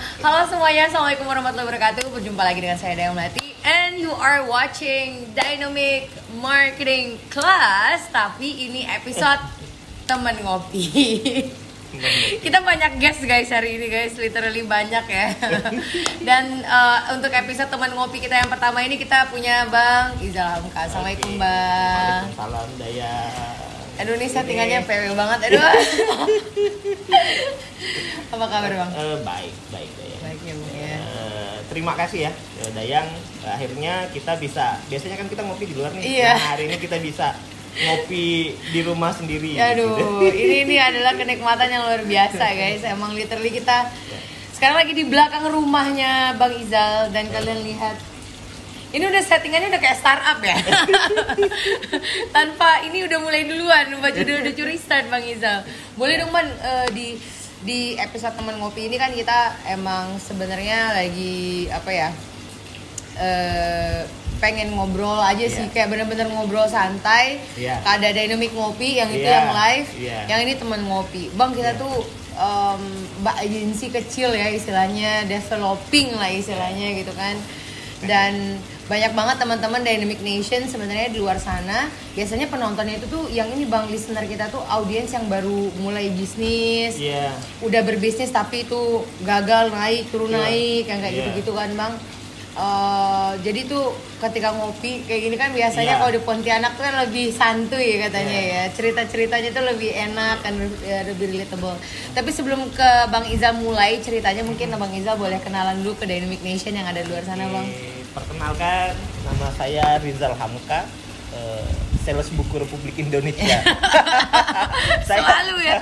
Halo semuanya, Assalamualaikum warahmatullahi wabarakatuh. Berjumpa lagi dengan saya Dayang Melati. And you are watching Dynamic Marketing Class. Tapi ini episode teman ngopi. Kita banyak guest guys hari ini guys. Literally banyak ya. Dan uh, untuk episode teman ngopi kita yang pertama ini Kita punya Bang Izal Hamka Assalamualaikum Bang. Salam Daya. Aduh ini settingannya PW banget Aduh Apa kabar Bang? Eh, baik, baik Dayang. Baik ya Bang ya Eh, terima kasih ya eh, Dayang. Akhirnya kita bisa. Biasanya kan kita ngopi di luar nih. Iya. Nah, hari ini kita bisa ngopi di rumah sendiri. Aduh, gitu. ini ini adalah kenikmatan yang luar biasa guys. Emang literally kita sekarang lagi di belakang rumahnya Bang Izal dan kalian lihat ini udah settingannya udah kayak startup ya. Tanpa ini udah mulai duluan, baju udah udah curi start Bang Izal. Boleh dong Bang eh, di di episode teman ngopi ini kan kita emang sebenarnya lagi apa ya? eh pengen ngobrol aja sih Iya. kayak bener-bener ngobrol santai Iya. ada dynamic ngopi yang itu Iya, yang live iya. yang ini teman ngopi bang kita Iya. tuh mbak agensi kecil ya istilahnya developing lah istilahnya gitu kan dan banyak banget teman-teman Dynamic Nation sebenarnya di luar sana biasanya penontonnya itu tuh yang ini bang listener kita tuh audiens yang baru mulai bisnis Iya. udah berbisnis tapi itu gagal naik turun Iya. naik yang kayak Iya. gitu-gitu kan bang Eh, jadi tuh ketika ngopi kayak gini kan biasanya Iya. kalau di Pontianak tuh kan lebih santuy katanya Iya. ya cerita-ceritanya tuh lebih enak kan lebih relatable tapi sebelum ke Bang Iza mulai ceritanya mungkin Bang Iza boleh kenalan dulu ke Dynamic Nation yang ada di luar sana bang Perkenalkan, nama saya Rizal Hamka, eh, sales buku Republik Indonesia. saya, selalu ya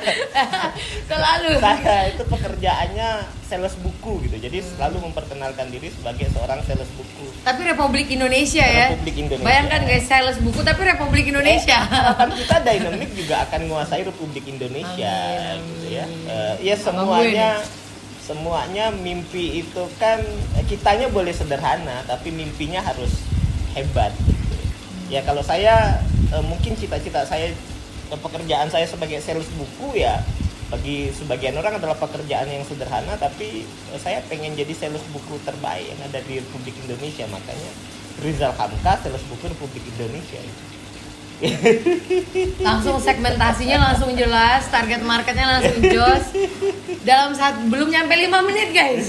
selalu saya itu pekerjaannya sales buku gitu, jadi selalu memperkenalkan diri sebagai seorang sales buku. tapi Republik Indonesia ya Republik Indonesia. bayangkan guys sales buku tapi Republik Indonesia Eh, harapan kita Dynamic juga akan menguasai Republik Indonesia Amin, gitu ya. Eh, ya gue semuanya mimpi itu kan eh, kitanya boleh sederhana tapi mimpinya harus hebat gitu. Ya kalau saya eh, mungkin cita-cita saya eh, pekerjaan saya sebagai sales buku ya bagi sebagian orang adalah pekerjaan yang sederhana tapi saya pengen jadi sales buku terbaik yang ada di Republik Indonesia makanya Rizal Hamka sales buku Republik Indonesia langsung segmentasinya langsung jelas target marketnya langsung jos dalam saat belum nyampe 5 menit guys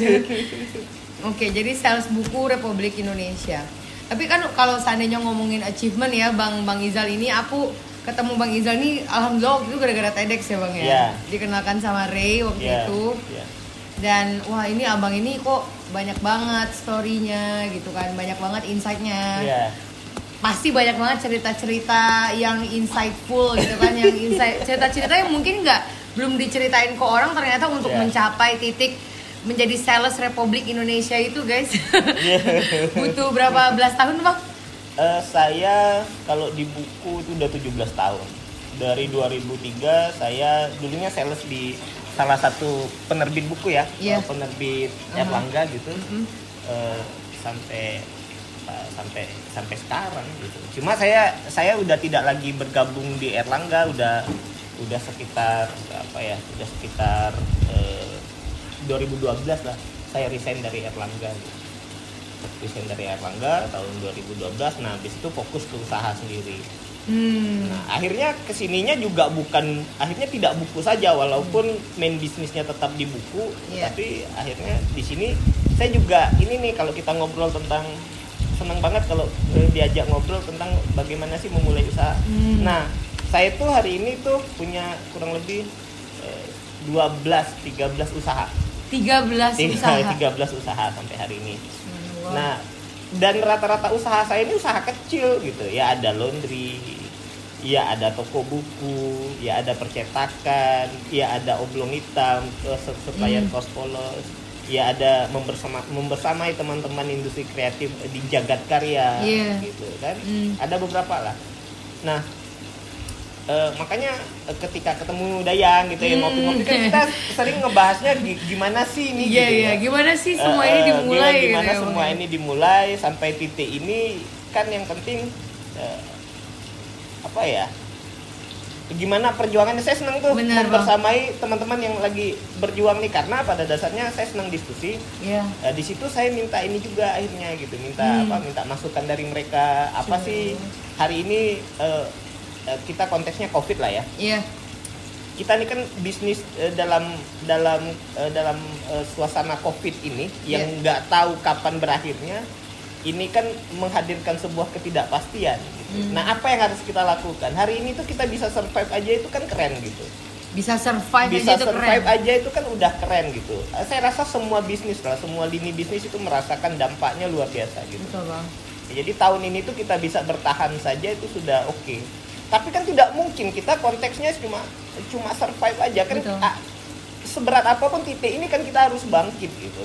oke jadi sales buku Republik Indonesia tapi kan kalau seandainya ngomongin achievement ya bang bang Izal ini aku ketemu bang Izal ini alhamdulillah waktu itu gara-gara TEDx ya bang ya Iya. dikenalkan sama Ray waktu Iya, itu iya. dan wah ini abang ini kok banyak banget storynya gitu kan banyak banget insightnya Iya. Pasti banyak banget cerita-cerita yang insightful gitu kan yang insight cerita-cerita yang mungkin nggak belum diceritain ke orang ternyata untuk Yeah. mencapai titik menjadi sales Republik Indonesia itu guys Iya. butuh berapa belas tahun bang Eh, saya kalau di buku itu udah 17 tahun. Dari 2003 saya dulunya sales di salah satu penerbit buku ya, eh, penerbit. Erlangga gitu. Mhm. Eh, sampai eh, sampai sampai sekarang gitu. Cuma saya saya udah tidak lagi bergabung di Erlangga, udah udah sekitar apa ya, udah sekitar eh, 2012 lah saya resign dari Erlangga gitu. Resign dari Erlangga tahun 2012 nah habis itu fokus ke usaha sendiri hmm. Nah, akhirnya ke sininya juga bukan akhirnya tidak buku saja walaupun main bisnisnya tetap di buku, Iya. tapi akhirnya di sini saya juga ini nih kalau kita ngobrol tentang senang banget kalau eh, diajak ngobrol tentang bagaimana sih memulai usaha. Hmm. Nah, saya tuh hari ini tuh punya kurang lebih eh, 12 13 usaha. 13 Tiga- usaha. 13 usaha sampai hari ini. Wow. Nah, dan rata-rata usaha saya ini usaha kecil gitu. Ya ada laundry, ya ada toko buku, ya ada percetakan, ya ada oblong hitam, eh, supplier Hmm. polos, ya ada membersama membersamai teman-teman industri kreatif di Jagat Karya Iya. gitu kan. Hmm. Ada beberapa lah. Nah, eh, makanya eh, ketika ketemu Dayang gitu ya Hmm. ngopi-ngopi kan kita sering ngebahasnya gi- gimana sih ini Iya gitu iya, ya. gimana sih semua Eh, ini eh, dimulai gimana, gitu gimana ya, semua Bang? ini dimulai sampai titik ini kan yang penting eh, apa ya gimana perjuangannya saya senang tuh Benar, Bang. membersamai teman-teman yang lagi berjuang nih karena pada dasarnya saya senang diskusi Iya. Eh, di situ saya minta ini juga akhirnya gitu minta Hmm. apa minta masukan dari mereka apa Sure. sih hari ini eh, kita konteksnya covid lah ya Iya. kita ini kan bisnis eh, dalam dalam eh, dalam eh, suasana covid ini yang Iya. nggak tahu kapan berakhirnya ini kan menghadirkan sebuah ketidakpastian gitu. Hmm. nah apa yang harus kita lakukan hari ini tuh kita bisa survive aja itu kan keren gitu Bisa survive bisa aja itu survive keren. aja itu kan udah keren gitu Eh, saya rasa semua bisnis lah semua lini bisnis itu merasakan dampaknya luar biasa gitu Betul, Bang. jadi tahun ini tuh kita bisa bertahan saja itu sudah oke. Tapi kan tidak mungkin kita konteksnya cuma cuma survive aja kan. Betul. ah, seberat apa pun titik ini kan kita harus bangkit gitu.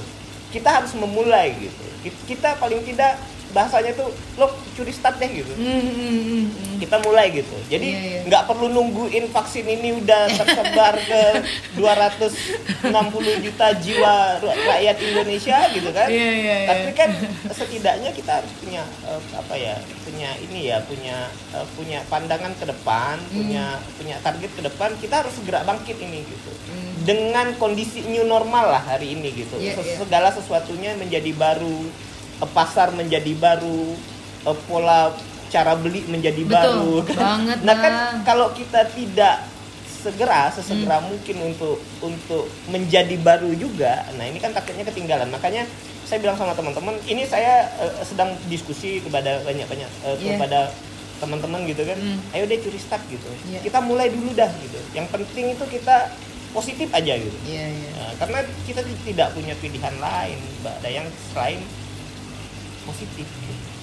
Kita harus memulai gitu. Ki- Kita paling tidak bahasanya tuh lo curi start deh gitu. Hmm, hmm, hmm, hmm. Kita mulai gitu. Jadi Iya, iya. nggak perlu nungguin vaksin ini udah tersebar ke 260 juta jiwa ra- rakyat Indonesia gitu kan. Iya, iya, iya. Tapi kan setidaknya kita harus punya eh, apa ya punya ini ya punya eh, punya pandangan ke depan Hmm. punya punya target ke depan kita harus segera bangkit ini gitu Hmm. dengan kondisi new normal lah hari ini gitu Ses- iya. segala sesuatunya menjadi baru pasar menjadi baru eh, pola cara beli menjadi Betul, baru banget, nah kan kalau kita tidak segera sesegera Hmm. mungkin untuk untuk menjadi baru juga nah ini kan takutnya ketinggalan makanya saya bilang sama teman-teman ini saya eh, sedang diskusi kepada banyak banyak eh, Iya. kepada teman-teman gitu kan Hmm. ayo deh curi start gitu Iya. kita mulai dulu dah gitu yang penting itu kita positif aja gitu Iya, iya. Nah, karena kita ti- tidak punya pilihan lain mbak Dayang selain positif.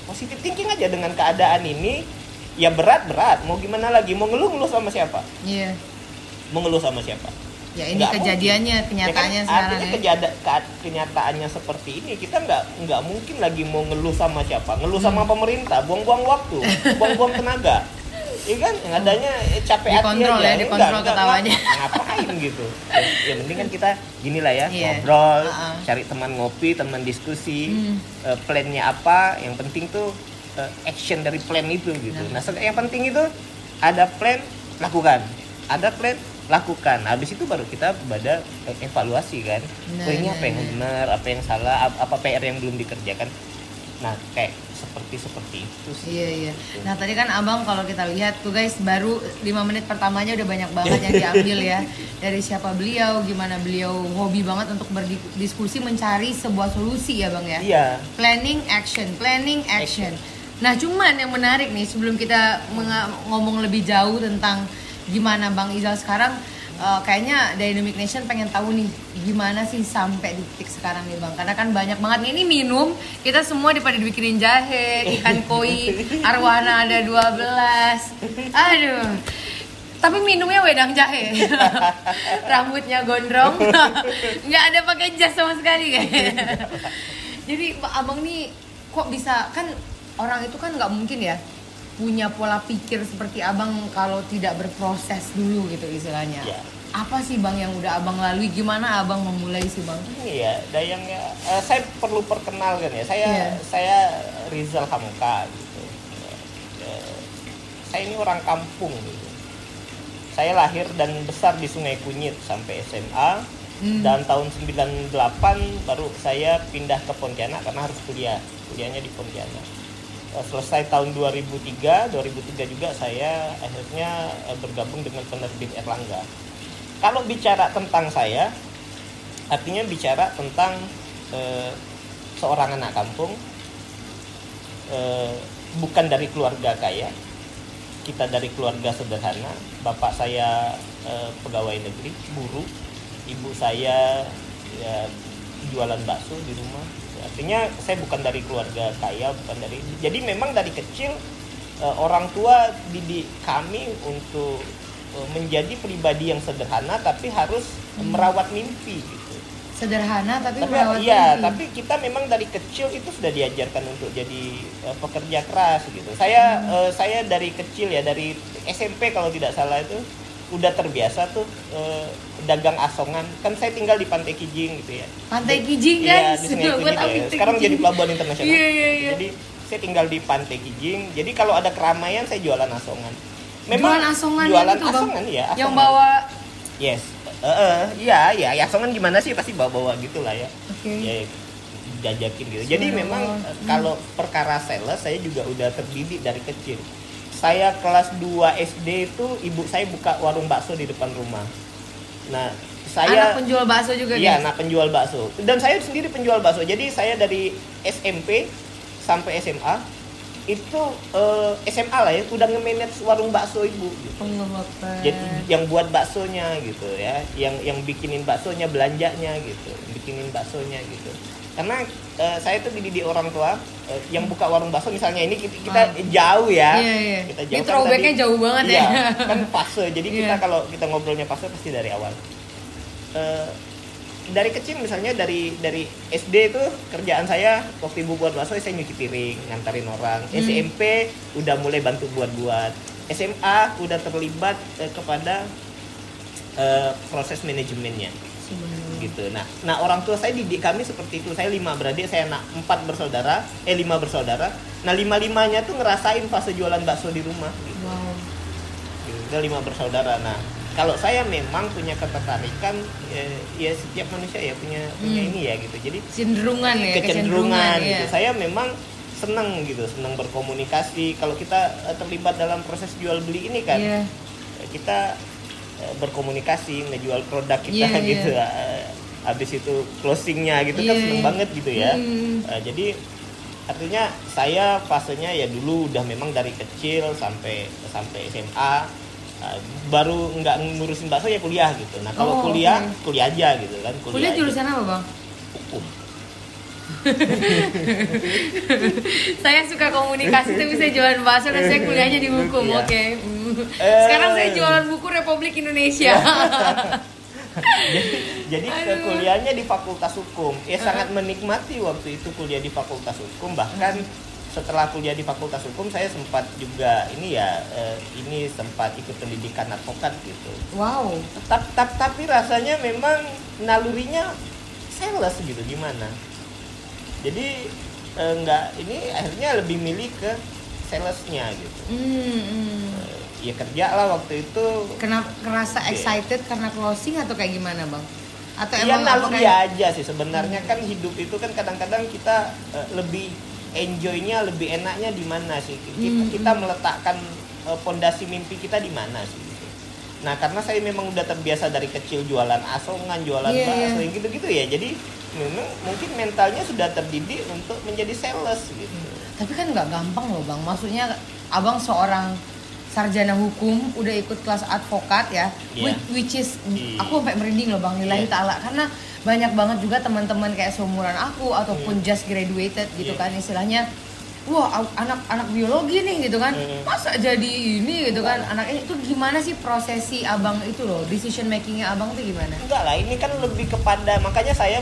Positif thinking aja dengan keadaan ini ya berat berat. Mau gimana lagi? Mau ngeluh ngeluh sama siapa? Iya. mau ngeluh sama siapa? Ya ini Nggak kejadiannya, mungkin. kenyataannya Ya kan, sekarang artinya ya. kejada- ke- kenyataannya seperti ini. Kita nggak nggak mungkin lagi mau ngeluh sama siapa. Ngeluh Hmm. sama pemerintah. Buang-buang waktu. Buang-buang tenaga Iya kan? Yang adanya capek hati Dikontrol aja. ya, Enggak, dikontrol enggak, ketawanya. ngap- ngapain gitu? Ya, ya mending kan kita gini lah ya Iya. ngobrol Uh-uh. cari teman ngopi teman diskusi Hmm. eh, plannya apa. Yang penting tuh eh, action dari plan itu gitu. Nah. nah yang penting itu ada plan lakukan. Ada plan lakukan. Habis itu baru kita pada evaluasi kan. Nah, oh ini nah, apa yang benar. apa yang salah ap- apa PR yang belum dikerjakan. Nah kayak seperti seperti itu sih Iya iya. Nah tadi kan abang kalau kita lihat tuh guys baru 5 menit pertamanya udah banyak banget yang diambil ya dari siapa beliau, gimana beliau hobi banget untuk berdiskusi mencari sebuah solusi ya bang ya. iya Planning action, planning action. Nah cuman yang menarik nih sebelum kita ngomong lebih jauh tentang gimana bang Izal sekarang eh, kayaknya Dynamic Nation pengen tahu nih gimana sih sampai di titik sekarang nih bang? Karena kan banyak banget nih ini minum kita semua dipada dibikinin jahe ikan koi arwana ada 12 aduh. Tapi minumnya wedang jahe. Rambutnya gondrong. Nggak ada pakai jas sama sekali. Kayaknya jadi abang nih kok bisa kan orang itu kan nggak mungkin ya punya pola pikir seperti abang kalau tidak berproses dulu gitu istilahnya. Iya. apa sih bang yang udah abang lalui? Gimana abang memulai sih bang? Ini ya Dayang ya eh, saya perlu perkenalkan ya saya Iya. saya Rizal Hamka gitu. Eh, saya ini orang kampung gitu. Saya lahir dan besar di Sungai Kunyit sampai SMA Hmm. dan tahun 98 baru saya pindah ke Pontianak karena harus kuliah. Kuliahnya di Pontianak selesai tahun 2003 2003 juga saya akhirnya eh, bergabung dengan penerbit Erlangga. Kalau bicara tentang saya artinya bicara tentang eh, seorang anak kampung eh, bukan dari keluarga kaya kita dari keluarga sederhana bapak saya eh, pegawai negeri buruh ibu saya ya jualan bakso di rumah. Artinya saya bukan dari keluarga kaya bukan dari jadi memang dari kecil eh, orang tua didik kami untuk eh, menjadi pribadi yang sederhana tapi harus merawat mimpi gitu. Sederhana tapi, tapi merawat iya mimpi. tapi kita memang dari kecil itu sudah diajarkan untuk jadi eh, pekerja keras gitu. Saya Hmm. saya dari kecil ya dari SMP kalau tidak salah itu udah terbiasa tuh dagang asongan kan saya tinggal di Pantai Kijing gitu ya Pantai Kijing guys. di Sungai Gua Kijing ya. Sekarang Kijing. jadi pelabuhan internasional Iya, iya, iya. jadi saya tinggal di Pantai Kijing jadi kalau ada keramaian saya jualan asongan jualan asongan jualan itu, Bang. asongan ya Yang asongan. bawa yes Eh, eh, iya iya ya asongan gimana sih pasti bawa-bawa gitu lah ya Oke. ya jajakin gitu. Jadi memang eh, kalau perkara sales saya juga udah terdidik dari kecil. Saya kelas 2 SD itu ibu saya buka warung bakso di depan rumah. Nah, saya anak penjual bakso juga Iya, guys. anak penjual bakso. Dan saya sendiri penjual bakso. Jadi saya dari SMP sampai SMA itu eh, SMA lah ya udah nge-manage warung bakso ibu gitu. Jadi yang buat baksonya gitu ya, yang yang bikinin baksonya belanjanya gitu, bikinin baksonya gitu. Karena eh, saya tuh dididik orang tua eh, yang buka warung bakso misalnya ini kita, kita Ah. jauh ya. Iya, iya. Kita Ini jauh kan throwbacknya tadi- jauh banget ya. iya, kan fase. Jadi kita Iya. kalau kita ngobrolnya fase pasti dari awal. Eh, dari kecil misalnya dari dari SD itu kerjaan saya waktu ibu buat bakso saya nyuci piring ngantarin orang Hmm. SMP udah mulai bantu buat-buat SMA udah terlibat eh, kepada eh, proses manajemennya. Gitu nah nah orang tua saya didik kami seperti itu saya lima beradik saya anak empat bersaudara eh lima bersaudara nah lima limanya tuh ngerasain fase jualan bakso di rumah gitu Wow. gitu. Kita lima bersaudara. Nah, kalau saya memang punya ketertarikan, ya, ya setiap manusia ya punya punya Hmm. ini ya gitu. Jadi Kecenderungan ya, kecenderungan iya. gitu. Saya memang senang gitu, senang berkomunikasi. Kalau kita eh, terlibat dalam proses jual beli ini kan, eh, kita eh, berkomunikasi, ngejual produk kita Iya, iya. gitu. Eh, Habis itu closingnya gitu kan Iya, seneng banget gitu ya. Hmm. Eh, jadi artinya saya fasenya ya dulu udah memang dari kecil sampai sampai SMA eh, baru nggak ngurusin bakso ya kuliah gitu. Nah kalau Oh, kuliah oke. kuliah aja gitu kan. Kuliah aja. jurusan apa bang? hukum. saya suka komunikasi tapi saya jualan bakso dan saya kuliahnya di hukum. Iya. Oke. Hmm. Eh. Sekarang saya jualan buku Republik Indonesia. jadi jadi ke kuliahnya di Fakultas Hukum. Ya sangat menikmati waktu itu kuliah di Fakultas Hukum. Bahkan setelah kuliah di Fakultas Hukum saya sempat juga ini ya eh, ini sempat ikut pendidikan advokat gitu. wow. Tapi, tapi, tapi rasanya memang nalurinya sales gitu gimana? Jadi eh, nggak ini akhirnya lebih milih ke salesnya gitu. Hmm. Eh, ya kerja lah waktu itu. Kenapa kerasa excited karena closing atau kayak gimana bang? Atau Iya emang naluri apakah- aja sih sebenarnya kan hidup itu kan kadang-kadang kita eh, lebih enjoynya lebih enaknya di mana sih kita, Hmm, kita hmm. meletakkan eh, pondasi mimpi kita di mana sih gitu. Nah karena saya memang udah terbiasa dari kecil jualan asongan jualan Iya, bakso yang gitu-gitu ya jadi memang mungkin mentalnya sudah terdidik untuk menjadi sales gitu. Tapi kan nggak gampang loh bang. Maksudnya abang seorang sarjana hukum udah ikut kelas advokat ya, Iya. which, which is Iya. aku sampai merinding loh bang lillahi Iya. taala karena banyak banget juga teman-teman kayak seumuran aku ataupun just graduated gitu Iya. kan istilahnya. Wah anak-anak biologi nih gitu kan, Hmm. masa jadi ini gitu kan anaknya itu gimana sih prosesi abang itu loh decision makingnya abang tuh gimana? Enggak lah, ini kan lebih kepada makanya saya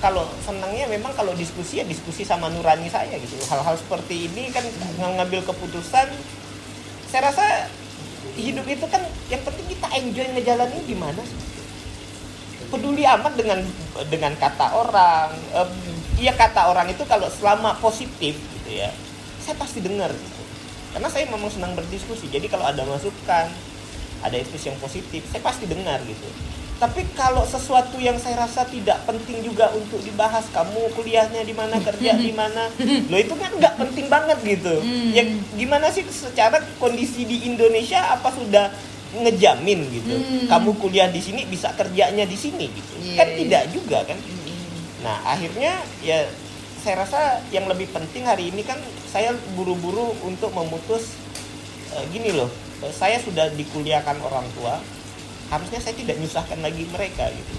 kalau senangnya memang kalau diskusi ya diskusi sama nurani saya gitu. Hal-hal seperti ini kan ng- ngambil keputusan saya rasa hidup itu kan yang penting kita enjoy ngejalanin gimana. Peduli amat dengan dengan kata orang. Iya kata orang itu kalau selama positif gitu ya. Saya pasti dengar gitu. Karena saya memang senang berdiskusi. Jadi kalau ada masukan, ada diskusi yang positif, saya pasti dengar gitu. Tapi kalau sesuatu yang saya rasa tidak penting juga untuk dibahas, kamu kuliahnya di mana, kerja di mana, lo itu kan nggak penting banget gitu. Hmm. Ya gimana sih secara kondisi di Indonesia apa sudah ngejamin gitu? Hmm. Kamu kuliah di sini bisa kerjanya di sini gitu? Iya, kan iya. tidak juga kan? Nah akhirnya ya saya rasa yang lebih penting hari ini kan saya buru-buru untuk memutus eh, gini loh eh, saya sudah dikuliahkan orang tua harusnya saya tidak nyusahkan lagi mereka gitu.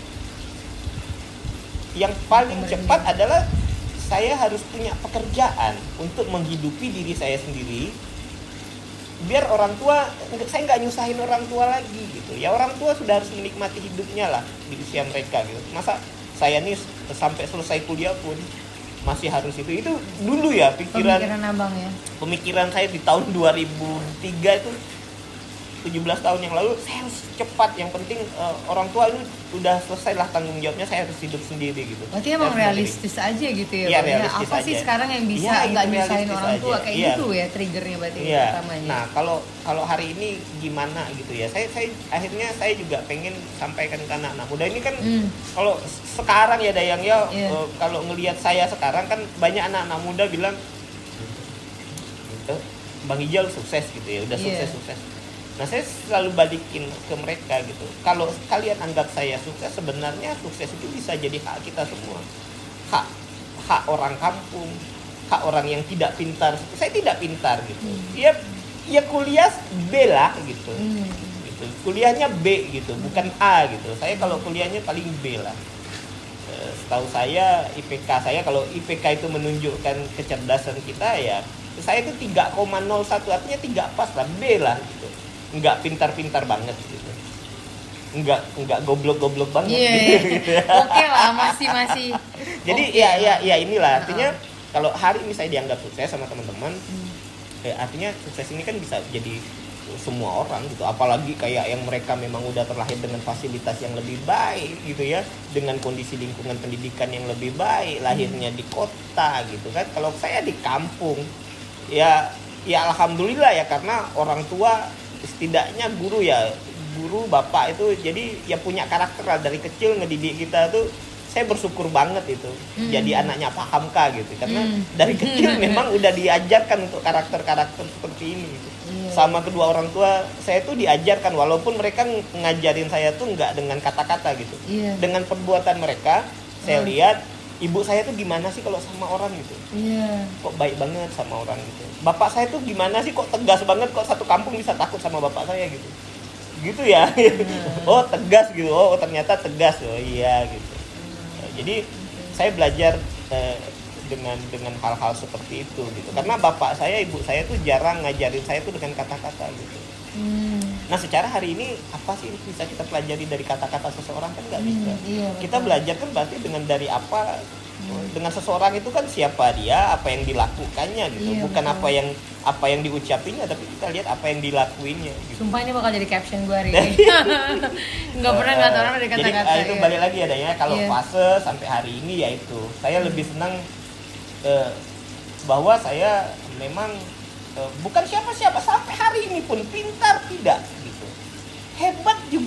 Yang paling cepat adalah saya harus punya pekerjaan untuk menghidupi diri saya sendiri biar orang tua saya nggak nyusahin orang tua lagi gitu. Ya orang tua sudah harus menikmati hidupnya lah di usia mereka gitu. Masa saya nih sampai selesai kuliah pun masih harus itu. Itu dulu ya pikiran pemikiran abang ya. pemikiran saya di tahun 2003 itu 17 tahun yang lalu saya harus cepat yang penting uh, orang tua itu udah selesai lah tanggung jawabnya saya harus hidup sendiri gitu berarti emang realistis aja gitu ya, ya, Bang? realistis apa sih aja. sekarang yang bisa Ya, nggak itu nyusahin orang tua aja. kayak Iya. gitu ya triggernya berarti Iya. utamanya Nah, kalau kalau hari ini gimana gitu ya? Saya saya akhirnya saya juga pengen sampaikan ke anak-anak muda ini kan Hmm. kalau sekarang ya Dayang ya Iya. eh, kalau ngelihat saya sekarang kan banyak anak-anak muda bilang "Eh, Bang Ijal sukses gitu ya, udah Iya. sukses sukses. Nah, saya selalu balikin ke mereka gitu. Kalau kalian anggap saya sukses, sebenarnya sukses itu bisa jadi hak kita semua. Hak hak orang kampung, hak orang yang tidak pintar. Saya tidak pintar gitu. Ya ya kuliah B lah gitu. Hmm. gitu. Kuliahnya B gitu, bukan A gitu. Saya kalau kuliahnya paling B lah. Eh, Setahu saya IPK saya kalau IPK itu menunjukkan kecerdasan kita ya saya itu 3,01 artinya 3 pas lah B lah gitu. Enggak pintar-pintar banget gitu. Enggak enggak goblok-goblok banget Iya, gitu. iya. oke lah masih masih Jadi oke ya ya ya inilah artinya kalau hari ini saya dianggap sukses sama teman-teman, Hmm. eh, artinya sukses ini kan bisa jadi semua orang gitu. Apalagi kayak yang mereka memang udah terlahir dengan fasilitas yang lebih baik gitu ya, dengan kondisi lingkungan pendidikan yang lebih baik, lahirnya di kota gitu kan. Kalau saya di kampung, ya ya alhamdulillah ya karena orang tua setidaknya guru ya guru bapak itu jadi ya punya karakter lah dari kecil ngedidik kita tuh saya bersyukur banget itu jadi anaknya paham kak gitu karena Hmm. dari kecil memang udah diajarkan untuk karakter-karakter seperti ini gitu. Iya. sama kedua orang tua saya tuh diajarkan walaupun mereka ng- ngajarin saya tuh nggak dengan kata-kata gitu Iya. dengan perbuatan mereka saya Hmm. lihat ibu saya tuh gimana sih kalau sama orang gitu? Iya. Kok baik banget sama orang gitu? Bapak saya tuh gimana sih kok tegas banget kok satu kampung bisa takut sama bapak saya gitu? Gitu ya. Oh tegas gitu. Oh ternyata tegas. Oh iya gitu. Eh, jadi saya belajar eh, dengan dengan hal-hal seperti itu gitu. Karena bapak saya ibu saya tuh jarang ngajarin saya tuh dengan kata-kata gitu. Hmm. Nah secara hari ini apa sih yang bisa kita pelajari dari kata-kata seseorang? Kan nggak bisa. Hmm, iya, kita belajar kan berarti dengan dari apa? Dengan seseorang itu kan siapa dia apa yang dilakukannya gitu. Iya, bukan betul. apa yang apa yang diucapinnya tapi kita lihat apa yang dilakuinnya gitu. Sumpah ini bakal jadi caption gue hari ini. Nggak pernah ngeliat orang dari Jadi, kata-kata eh, itu iya. balik lagi adanya kalau Iya. fase sampai hari ini ya itu. Saya lebih senang eh, bahwa saya memang eh, bukan siapa-siapa sampai hari ini pun pintar tidak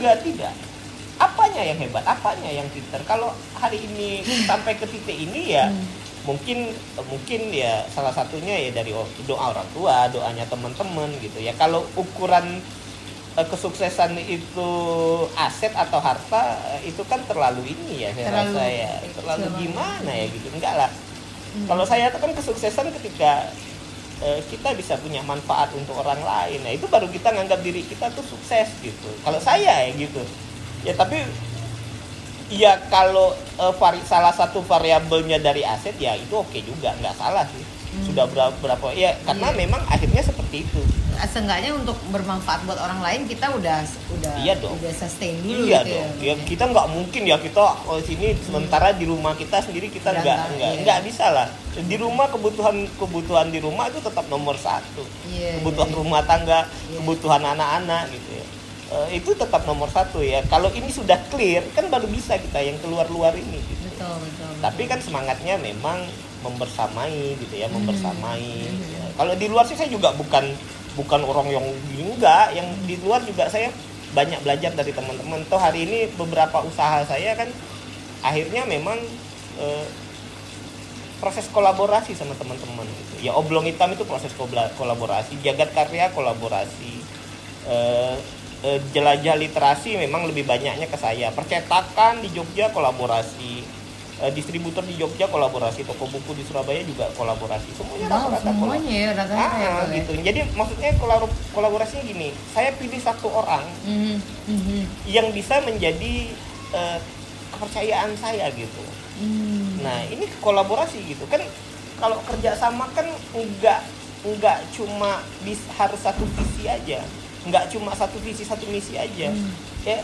juga tidak. Apanya yang hebat? Apanya yang pintar kalau hari ini sampai ke titik ini ya Hmm. mungkin mungkin ya salah satunya ya dari doa orang tua doanya teman-teman gitu ya. Kalau ukuran eh, kesuksesan itu aset atau harta eh, itu kan terlalu ini ya saya Terlalu rasa ya. Terlalu gimana ya gitu? Enggak lah. Hmm. kalau saya kan kesuksesan ketika kita bisa punya manfaat untuk orang lain. Nah itu baru kita nganggap diri kita tuh sukses gitu. Kalau saya ya gitu. Ya tapi ya kalau eh, vari- salah satu variabelnya dari aset ya itu oke juga. Nggak salah sih sudah berapa berapa ya karena Iya. memang akhirnya seperti itu Seenggaknya untuk bermanfaat buat orang lain kita udah udah Iya dong. udah sustain dulu iya gitu dong ya. ya kita nggak mungkin ya kita oh sini sementara di rumah kita sendiri kita nggak Berantakan, nggak iya. nggak bisa lah di rumah kebutuhan kebutuhan di rumah itu tetap nomor satu Iya, kebutuhan iya. rumah tangga Iya. kebutuhan anak-anak gitu ya Eh, itu tetap nomor satu ya kalau ini sudah clear kan baru bisa kita yang keluar-luar ini gitu Betul, betul. tapi kan semangatnya memang membersamai gitu ya membersamai Hmm. Ya. kalau di luar sih saya juga bukan bukan orang yang enggak yang di luar juga saya banyak belajar dari teman-teman. Toh hari ini beberapa usaha saya kan akhirnya memang eh, proses kolaborasi sama teman-teman gitu. Ya oblong hitam itu proses kolaborasi jagat karya kolaborasi. Eh, jelajah literasi memang lebih banyaknya ke saya. Percetakan di Jogja kolaborasi Eh, distributor di Jogja kolaborasi, toko buku di Surabaya juga kolaborasi. Semuanya Wow, rata-rata semuanya ya ya, Ah, ya? gitu. Jadi maksudnya kolab- kolaborasinya gini, saya pilih satu orang Mhm, mhm, yang bisa menjadi eh, kepercayaan saya gitu. mhm. Nah ini kolaborasi gitu kan kalau kerja sama kan nggak nggak cuma bis, harus satu visi aja, nggak cuma satu visi satu misi aja. Hmm. Ya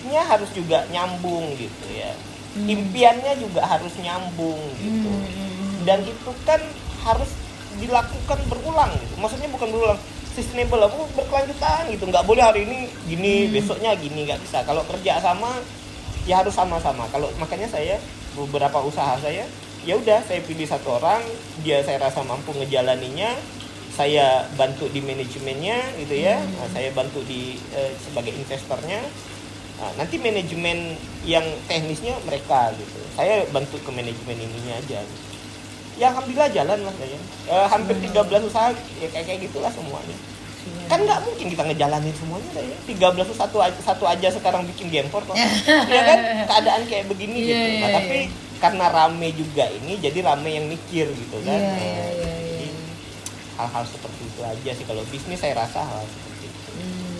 emosionalnya harus juga nyambung gitu ya. Hmm. Impiannya juga harus nyambung gitu. Mhm, mhm. Dan itu kan harus dilakukan berulang gitu. Maksudnya bukan berulang sustainable aku berkelanjutan gitu nggak boleh hari ini gini Hmm. besoknya gini nggak bisa kalau kerja sama ya harus sama-sama kalau makanya saya beberapa usaha saya ya udah saya pilih satu orang dia saya rasa mampu ngejalaninya saya bantu di manajemennya gitu ya Hmm. Nah, saya bantu di eh, sebagai investornya Nah, nanti manajemen yang teknisnya mereka gitu. Saya bantu ke manajemen ininya aja. Gitu. ya alhamdulillah jalan lah saya Eh, hampir 13 usaha ya kayak kayak gitulah semuanya. Kan nggak mungkin kita ngejalanin semuanya dah ya 13 tuh satu aja, satu aja sekarang bikin gempor kok. Ya kan? Keadaan kayak begini Iya, gitu. iya, nah, tapi iya. karena rame juga ini jadi rame yang mikir gitu kan. Iya, iya, iya, jadi iya. hal-hal seperti itu aja sih. Kalau bisnis saya rasa hal seperti itu Hmm.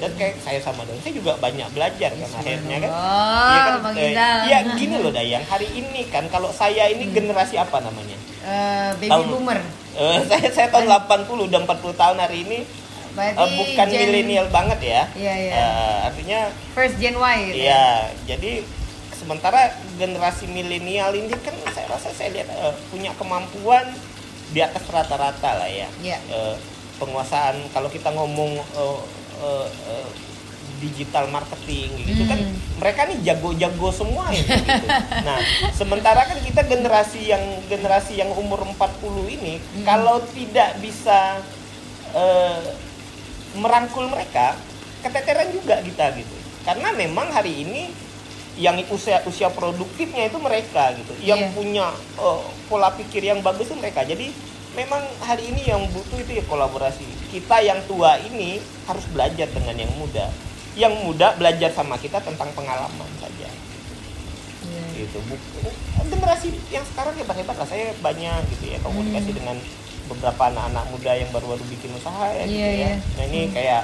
Dan kayak saya sama Dayang saya juga banyak belajar kan akhirnya kan Oh, Iya kan, eh, Indang. ya gini loh Dayang hari ini kan kalau saya ini generasi apa namanya Eh, baby Tahun- boomer. Eh, saya saya tahun 80 udah 40 tahun hari ini Berarti Eh, bukan gen- milenial banget ya Iya, iya. Eh, artinya First Gen Y gitu. Iya, jadi sementara generasi milenial ini kan saya rasa saya lihat eh, punya kemampuan di atas rata-rata lah ya. Iya. Eh, penguasaan kalau kita ngomong eh, eh, eh, digital marketing gitu kan Hmm. mereka nih jago-jago semua ya gitu. Nah, sementara kan kita generasi yang generasi yang umur 40 ini Hmm. kalau tidak bisa eh, merangkul mereka keteteran juga kita gitu karena memang hari ini yang usia usia produktifnya itu mereka gitu yang Iya. punya eh, pola pikir yang bagus itu mereka jadi memang hari ini yang butuh itu ya kolaborasi kita yang tua ini harus belajar dengan yang muda yang muda belajar sama kita tentang pengalaman saja Iya. gitu Bu- generasi yang sekarang hebat hebat lah saya banyak gitu ya komunikasi Hmm. dengan beberapa anak-anak muda yang baru-baru bikin usaha ya gitu Iya, ya iya. nah ini Hmm. kayak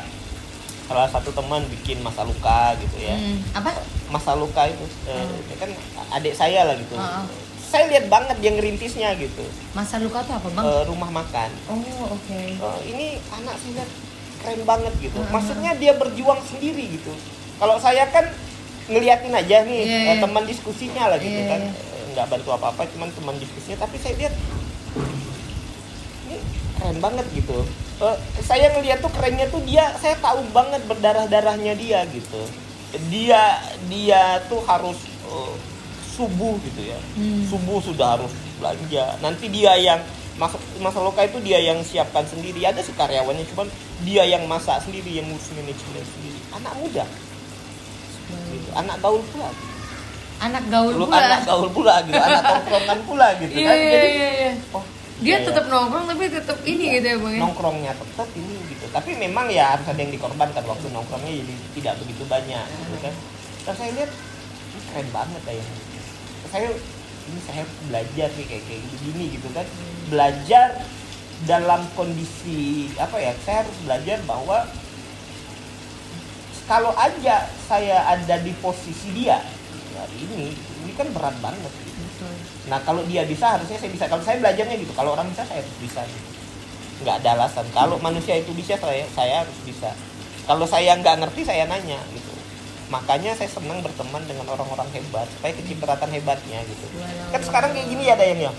salah satu teman bikin masa luka gitu ya Hmm, Apa? masa luka itu eh, Hmm. dia kan adik saya lah gitu ah. Saya lihat banget dia ngerintisnya gitu Masa luka tuh apa, Bang? Eh, rumah makan oh, oke. Eh, ini anak saya lihat keren banget gitu Hmm. maksudnya dia berjuang sendiri gitu kalau saya kan ngeliatin aja nih eh, iya. teman diskusinya lah gitu Iya, kan iya. Eh, nggak bantu apa-apa cuman teman diskusinya tapi saya lihat ini keren banget gitu Eh, saya ngeliat tuh kerennya tuh dia saya tahu banget berdarah darahnya dia gitu dia dia tuh harus eh, subuh gitu ya Hmm. subuh sudah harus belanja nanti dia yang masuk masa loka itu dia yang siapkan sendiri ada sih karyawannya cuman dia yang masak sendiri yang ngurus manajemen sendiri anak muda gitu. anak gaul pula Anak gaul lu pula. anak gaul pula gitu anak tongkrongan pula gitu Iya, kan iya, jadi iya, iya. oh Dia iya, tetap iya. nongkrong tapi tetap ini gitu ya, Bang ya. nongkrongnya tetap ini gitu tapi memang ya harus ada yang dikorbankan waktu nongkrongnya jadi tidak begitu banyak gitu kan dan saya lihat keren banget ya saya ini saya belajar nih kayak kayak begini gitu kan belajar dalam kondisi apa ya saya harus belajar bahwa kalau aja saya ada di posisi dia hari ini ini kan berat banget gitu. Nah kalau dia bisa harusnya saya bisa. Kalau saya belajarnya gitu. Kalau orang bisa saya harus bisa. Gitu. Nggak ada alasan. Kalau manusia itu bisa saya saya harus bisa. Kalau saya nggak ngerti saya nanya gitu. Makanya saya senang berteman dengan orang-orang hebat supaya kecipratan hebatnya gitu. Walau- Kan sekarang kayak gini ya ada yang ya.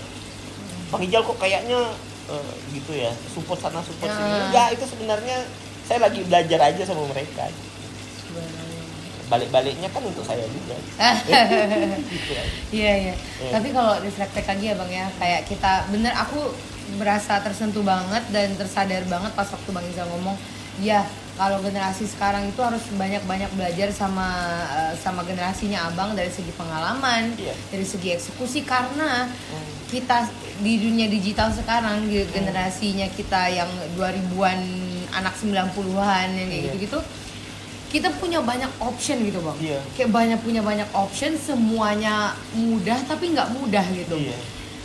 Bang Ijal kok kayaknya eh, gitu ya support sana support sini. Ya. Enggak itu sebenarnya saya lagi belajar aja sama mereka. Balik-baliknya kan untuk saya juga. gitu ya. Iya iya. Iya. Tapi kalau reflektek lagi ya bang ya, kayak kita bener aku berasa tersentuh banget dan tersadar banget pas waktu bang Iza ngomong, ya kalau generasi sekarang itu harus banyak-banyak belajar sama eh, sama generasinya abang dari segi pengalaman, Iya. dari segi eksekusi karena Hmm. kita di dunia digital sekarang di generasinya kita yang 2000-an anak 90-an yang kayak Iya. gitu-gitu kita punya banyak option gitu bang Iya. kayak banyak punya banyak option semuanya mudah tapi nggak mudah gitu Iya.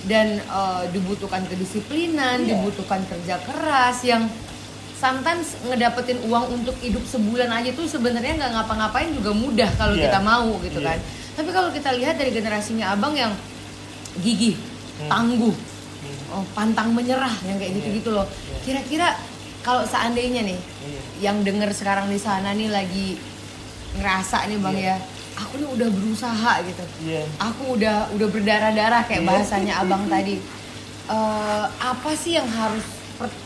dan eh, dibutuhkan kedisiplinan Iya. dibutuhkan kerja keras yang sometimes ngedapetin uang untuk hidup sebulan aja tuh sebenarnya nggak ngapa-ngapain juga mudah kalau Iya. kita mau gitu Iya. kan tapi kalau kita lihat dari generasinya abang yang gigih Hmm. tangguh Hmm. oh, pantang menyerah yang kayak Iya. gitu-gitu loh Iya. kira-kira kalau seandainya nih Iya. yang denger sekarang di sana nih lagi ngerasa nih bang ya aku nih udah berusaha gitu aku udah udah berdarah-darah kayak bahasanya abang tadi Eh, apa sih yang harus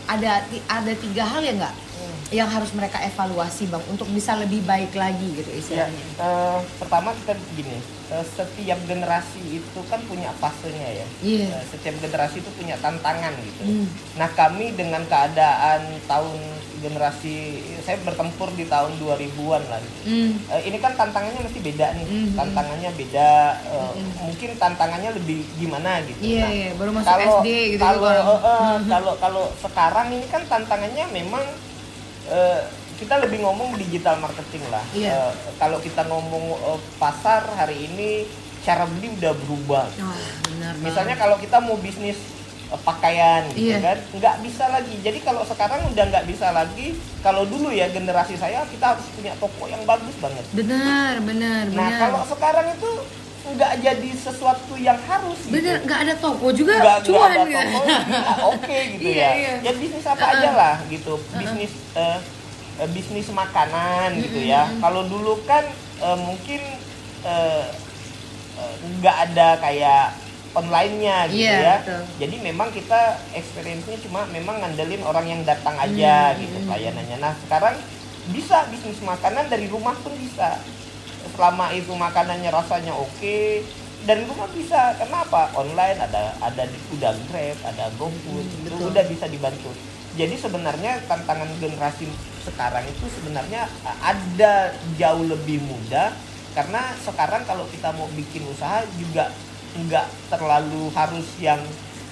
ada ada tiga hal ya nggak Hmm. yang harus mereka evaluasi bang untuk bisa lebih baik lagi gitu Ya, istilahnya eh, pertama kita begini, eh, setiap generasi itu kan punya fasenya ya. Iya. Eh, setiap generasi itu punya tantangan gitu. Hmm. Nah kami dengan keadaan tahun generasi, saya bertempur di tahun 2000-an lah gitu. Hmm. Eh, ini kan tantangannya mesti beda nih, Mhm. tantangannya beda, eh, Mhm. mungkin tantangannya lebih gimana gitu. Iya, Nah, iya, baru masuk kalau SD gitu kalau eh, eh, Mhm. kalau kalau sekarang ini kan tantangannya memang eh, kita lebih ngomong digital marketing lah. Iya. Eh, kalau kita ngomong eh, pasar hari ini cara beli udah berubah. Wah, benar. Misalnya kalau kita mau bisnis eh, pakaian gitu Iya. kan, nggak bisa lagi. Jadi kalau sekarang udah nggak bisa lagi. Kalau dulu ya generasi saya kita harus punya toko yang bagus banget. benar benar Nah benar kalau sekarang itu nggak jadi sesuatu yang harus. gitu. benar nggak ada toko juga nggak ada gitu. toko oke gitu Iya, ya iya. ya bisnis apa aja lah gitu bisnis eh, eh, bisnis makanan gitu ya. Kalau dulu kan eh, mungkin eh, nggak ada kayak online-nya gitu Iya, ya. betul. jadi memang kita experience-nya cuma memang ngandelin orang yang datang aja Hmm, gitu hmm. pelayanannya. Nah sekarang bisa bisnis makanan dari rumah pun bisa. Selama itu makanannya rasanya oke dari rumah bisa. Kenapa online ada ada di udah grab ada GoFood Hmm, itu udah bisa dibantu jadi sebenarnya tantangan generasi sekarang itu sebenarnya ada jauh lebih mudah karena sekarang kalau kita mau bikin usaha juga nggak terlalu harus yang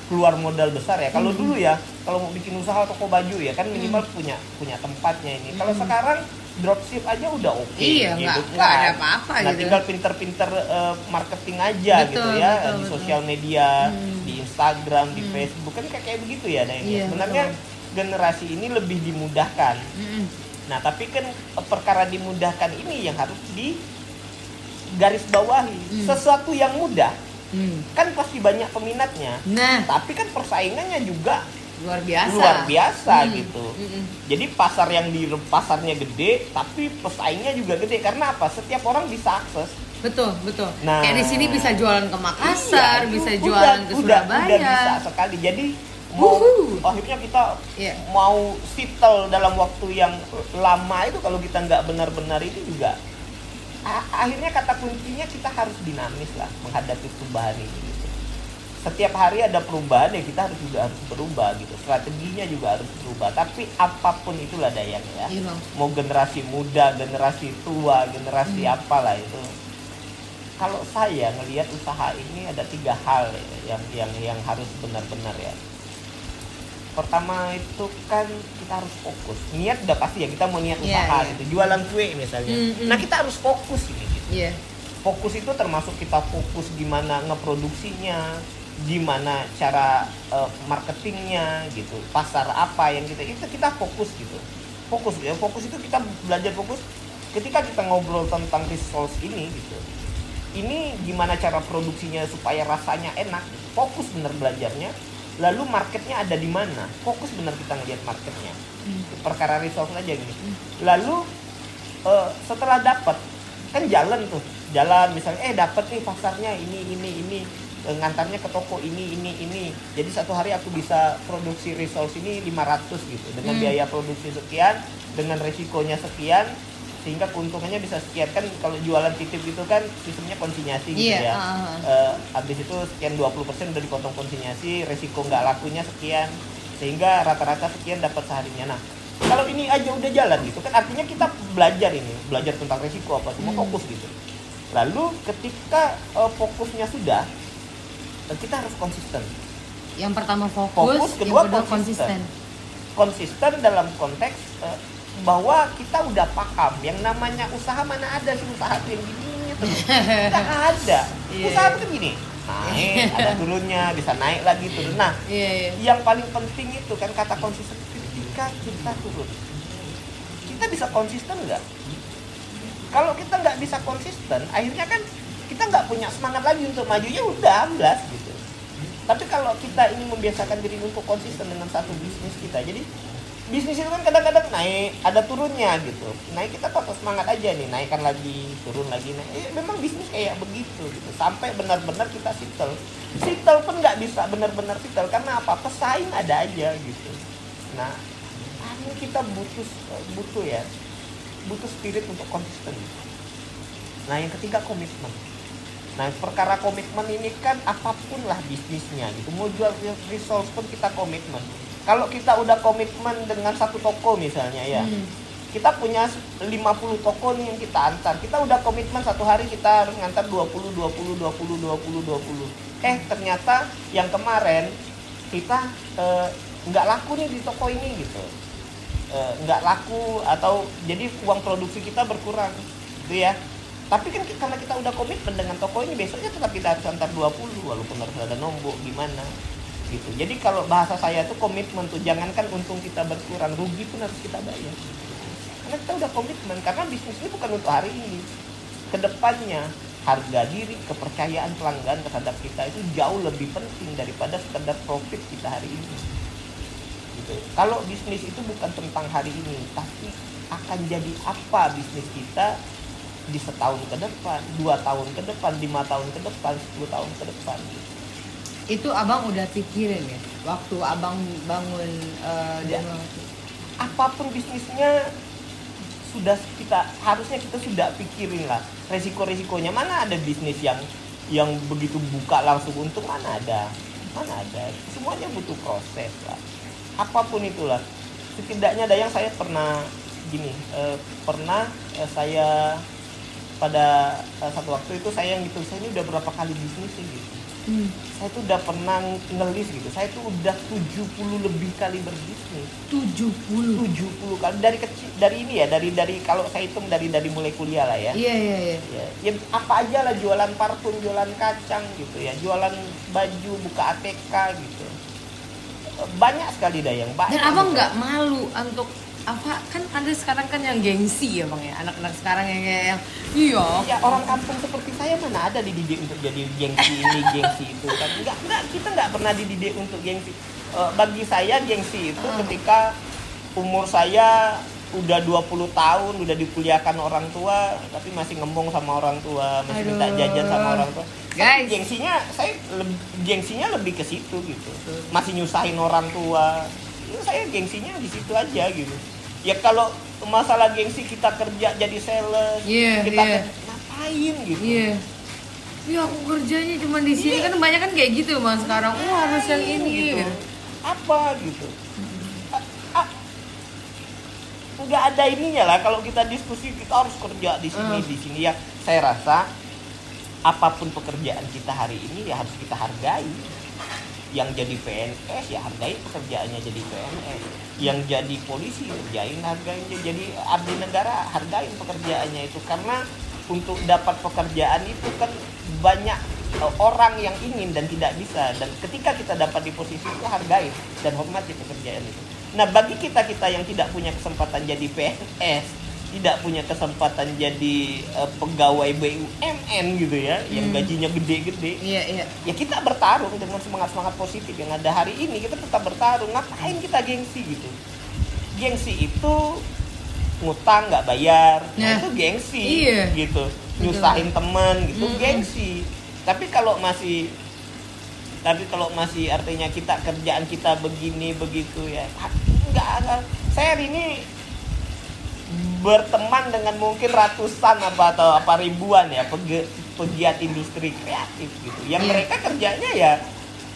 keluar modal besar ya kalau Hmm. dulu ya kalau mau bikin usaha toko baju ya kan minimal punya punya tempatnya ini kalau sekarang dropship aja udah oke Hmm. Iya, gitu nggak- kan. nggak ada apa-apa nah, gitu. tinggal pinter-pinter eh, marketing aja Betul, gitu ya betul, di betul. sosial media Hmm. di Instagram di Facebook kan kayak kayak begitu ya Dain. Iya, sebenarnya generasi ini lebih dimudahkan. Nah tapi kan perkara dimudahkan ini yang harus di garis bawahi Hmm. sesuatu yang mudah. Hmm. kan pasti banyak peminatnya. Nah. Tapi kan persaingannya juga luar biasa. luar biasa Hmm. gitu. Mm-mm. jadi pasar yang di pasarnya gede tapi pesaingnya juga gede. Karena apa? Setiap orang bisa akses. Betul betul. Nah. kayak di sini bisa jualan ke Iya, Makassar bisa udah- jualan ke udah, Surabaya. udah bisa sekali. Jadi mau akhirnya kita Iya. mau settle dalam waktu yang lama itu kalau kita nggak benar-benar itu juga. Akhirnya kata kuncinya kita harus dinamis lah menghadapi perubahan ini gitu. setiap hari ada perubahan ya kita harus juga harus berubah gitu. Strateginya juga harus berubah. Tapi apa pun itulah dayang ya. Iya, mau generasi muda generasi tua generasi Hmm. apalah itu. Kalau saya ngelihat usaha ini ada tiga hal ya, yang yang yang harus benar-benar ya pertama itu kan kita harus fokus niat udah pasti ya kita mau niat Iya, usaha iya. gitu jualan kue misalnya Mm, mm. nah kita harus fokus ini gitu. iya fokus itu termasuk kita fokus gimana ngeproduksinya gimana cara eh, marketingnya gitu pasar apa yang kita itu kita fokus gitu fokus ya fokus itu kita belajar fokus ketika kita ngobrol tentang resource ini gitu ini gimana cara produksinya supaya rasanya enak gitu. fokus bener belajarnya lalu marketnya ada di mana? Fokus bener kita ngeliat marketnya. Hmm. perkara resource aja gini. Lalu eh, setelah dapat kan jalan tuh. Jalan misalnya eh dapat nih pasarnya ini ini ini. Eh, ngantarnya ke toko ini ini ini. Jadi satu hari aku bisa produksi resource ini 500 gitu. Dengan Hmm. biaya produksi sekian dengan resikonya sekian sehingga keuntungannya bisa sekian kan kalau jualan titip itu kan sistemnya konsinyasi gitu Iya, ya ah. Eh, habis itu sekian 20% udah dipotong konsinyasi resiko nggak lakunya sekian sehingga rata-rata sekian dapat seharinya nah kalau ini aja udah jalan gitu kan artinya kita belajar ini belajar tentang resiko apa semua Hmm. fokus gitu lalu ketika eh, fokusnya sudah eh, kita harus konsisten yang pertama fokus, Fokus, kedua yang kedua konsisten. konsisten konsisten dalam konteks eh, bahwa kita udah paham yang namanya usaha mana ada sih usaha tuh yang gini terus nggak ada. Iya. usaha itu gini naik ada turunnya bisa naik lagi turun nah Iya, iya. yang paling penting itu kan kata konsisten ketika kita turun kita bisa konsisten nggak? Kalau kita nggak bisa konsisten akhirnya kan kita nggak punya semangat lagi untuk maju. Ya udah amblas gitu. Tapi kalau kita ingin membiasakan diri untuk konsisten dengan satu bisnis kita jadi bisnis itu kan kadang-kadang naik ada turunnya gitu. Naik kita patut semangat aja nih naikkan lagi turun lagi naik. Eh, memang bisnis kayak begitu gitu. Sampai benar-benar kita settle. Settle pun nggak bisa benar-benar settle karena apa? Pesaing ada aja gitu. Nah ini kita butuh butuh ya butuh spirit untuk konsisten. Nah yang ketiga komitmen. Nah perkara komitmen ini kan apa pun lah bisnisnya gitu. Mau jual resource pun kita komitmen kalau kita udah komitmen dengan satu toko misalnya ya Hmm. kita punya 50 toko nih yang kita antar. Kita udah komitmen satu hari kita harus ngantar 20 20 20 20 20 eh ternyata yang kemarin kita eh, nggak laku nih di toko ini gitu. Eh, nggak laku atau jadi uang produksi kita berkurang gitu ya. Tapi kan karena kita udah komitmen dengan toko ini besoknya tetap kita harus antar 20 walaupun harus ada nombok gimana gitu jadi kalau bahasa saya tuh komitmen tuh jangankan untung kita berkurang rugi pun harus kita bayar karena kita udah komitmen karena bisnis ini bukan untuk hari ini ke depannya harga diri kepercayaan pelanggan terhadap kita itu jauh lebih penting daripada sekedar profit kita hari ini gitu. kalau bisnis itu bukan tentang hari ini tapi akan jadi apa bisnis kita di setahun ke depan dua tahun ke depan lima tahun ke depan 10 tahun ke depan gitu. Itu abang udah pikirin ya waktu abang bangun eh, Ya. Daniel? apa pun bisnisnya sudah kita harusnya kita sudah pikirin lah resiko-resikonya. Mana ada bisnis yang yang begitu buka langsung? Untung mana ada mana ada. Semuanya butuh proses lah. Apa pun itulah. Setidaknya ada yang saya pernah gini eh, pernah eh, saya pada eh, satu waktu itu saya yang gitu saya ini udah berapa kali bisnis sih? Gitu Hmm. saya tuh udah pernah ngelis gitu. Saya tuh udah 70 lebih kali berbisnis. 70 70 kali. Dari kecil dari ini ya dari dari kalau saya hitung dari dari mulai kuliah lah ya. Iya iya iya. ya, ya apa aja lah jualan parfum jualan kacang gitu ya. Jualan baju buka ATK gitu. Banyak sekali dayang banyak. Dan abang nggak malu untuk apa? Kan ada sekarang kan yang gengsi ya bang ya? Anak-anak sekarang yang kayak yang iya ya orang kampung seperti saya mana ada dididik untuk jadi gengsi ini gengsi itu kan? Enggak enggak kita nggak pernah dididik untuk gengsi. Eh, bagi saya gengsi itu Hmm. ketika umur saya udah 20 tahun udah dikuliahkan orang tua tapi masih ngembong sama orang tua masih minta Aduh. jajan sama orang tua. Guys. Gengsinya saya leb- gengsinya lebih ke situ gitu. Masih nyusahin orang tua. Itu saya gengsinya di situ aja gitu ya kalau masalah gengsi kita kerja jadi sales Iya, kita iya. kerja- ngapain gitu iya Iya aku kerjanya cuma di sini Iya. kan banyak kan kayak gitu mas sekarang oh harus yang ini gitu. gitu. apa gitu nggak ada ininya lah kalau kita diskusi kita harus kerja di sini Hmm. di sini ya saya rasa apa pun pekerjaan kita hari ini ya harus kita hargai yang jadi PNS ya hargai pekerjaannya jadi PNS yang jadi polisi kerjain hargain jadi abdi negara hargain pekerjaannya itu. Karena untuk dapat pekerjaan itu kan banyak eh, orang yang ingin dan tidak bisa. Dan ketika kita dapat di posisi itu hargai dan hormati pekerjaan itu. Nah bagi kita kita yang tidak punya kesempatan jadi PNS tidak punya kesempatan jadi eh, pegawai BUMN gitu ya yang Hmm. gajinya gede-gede Iya iya. ya kita bertarung dengan semangat semangat positif yang ada hari ini kita tetap bertarung ngapain kita gengsi gitu gengsi itu ngutang nggak bayar nah, Nah, itu gengsi iya. gitu nyusahin temen gitu Mm-mm. gengsi tapi kalau masih tapi kalau masih artinya kita kerjaan kita begini begitu ya nggak nggak saya ini berteman dengan mungkin ratusan apa atau apa ribuan ya pegi- pegiat industri kreatif gitu. Yang Iya. mereka kerjanya ya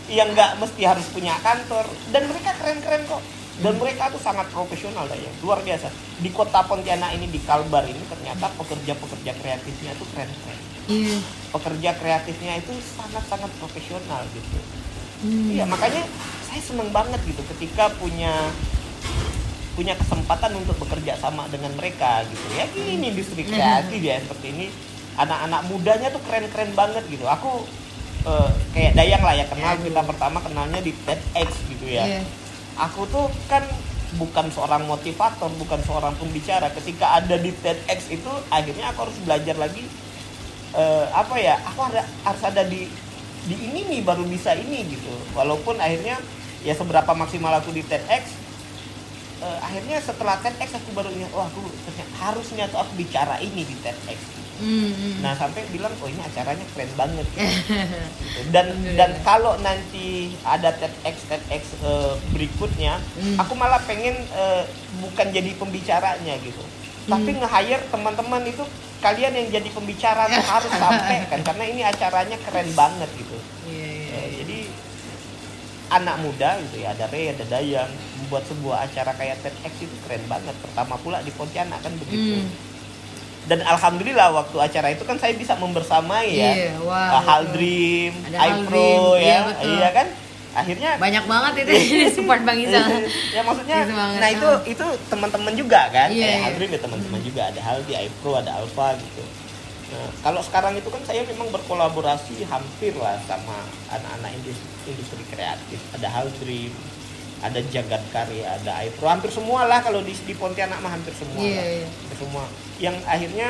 yang nggak mesti harus punya kantor. Dan mereka keren-keren kok. Dan mereka tuh sangat profesional lah ya luar biasa. Di kota Pontianak ini di Kalbar ini ternyata pekerja-pekerja kreatifnya tuh keren-keren. Iya. pekerja kreatifnya itu sangat-sangat profesional gitu. Hmm. Iya makanya saya seneng banget gitu ketika punya punya kesempatan untuk bekerja sama dengan mereka gitu. Ya ini industri kreatif ya seperti ini. Anak-anak mudanya tuh keren-keren banget gitu. Aku eh, kayak Dayang lah ya kenal kita pertama kenalnya di TEDx gitu ya. Iya. aku tuh kan bukan seorang motivator bukan seorang pembicara. Ketika ada di TEDx itu akhirnya aku harus belajar lagi eh, apa ya aku ada harus ada di di ini nih baru bisa ini gitu. Walaupun akhirnya ya seberapa maksimal aku di TEDx eh, akhirnya setelah TEDx aku baru ingat oh aku harusnya tuh aku bicara ini di TEDx Hmm, hmm. nah sampai bilang oh ini acaranya keren banget gitu. Dan Alhamdulillah. dan kalau nanti ada TEDx TEDx eh, berikutnya Hmm. aku malah pengen eh, bukan jadi pembicaranya gitu tapi Hmm. nge-hire teman-teman itu kalian yang jadi pembicara harus sampai kan karena ini acaranya keren banget gitu Iya, iya, Eh, iya. jadi anak muda gitu ya ada Ray ada Dayang membuat sebuah acara kayak TEDx itu keren banget pertama pula di Pontianak kan begitu Hmm. dan alhamdulillah waktu acara itu kan saya bisa membersamai ya Iya, wah, uh, betul. Haldream, Ada iPro Haldream, ya, iya, iya kan? Akhirnya banyak banget itu ini support Bang Izal. ya maksudnya, banget, nah itu ah. itu teman-teman juga kan? Iya, Kayak iya. Haldream ya teman-teman juga ada Haldi, iPro, ada Alpha gitu. Nah, kalau sekarang itu kan saya memang berkolaborasi hampir lah sama anak-anak industri, industri kreatif. Ada Haldream, ada Jagat Karya, ada iPro, hampir semua lah kalau di, di Pontianak mah hampir semua. Lah. iya. Hampir semua. Yang akhirnya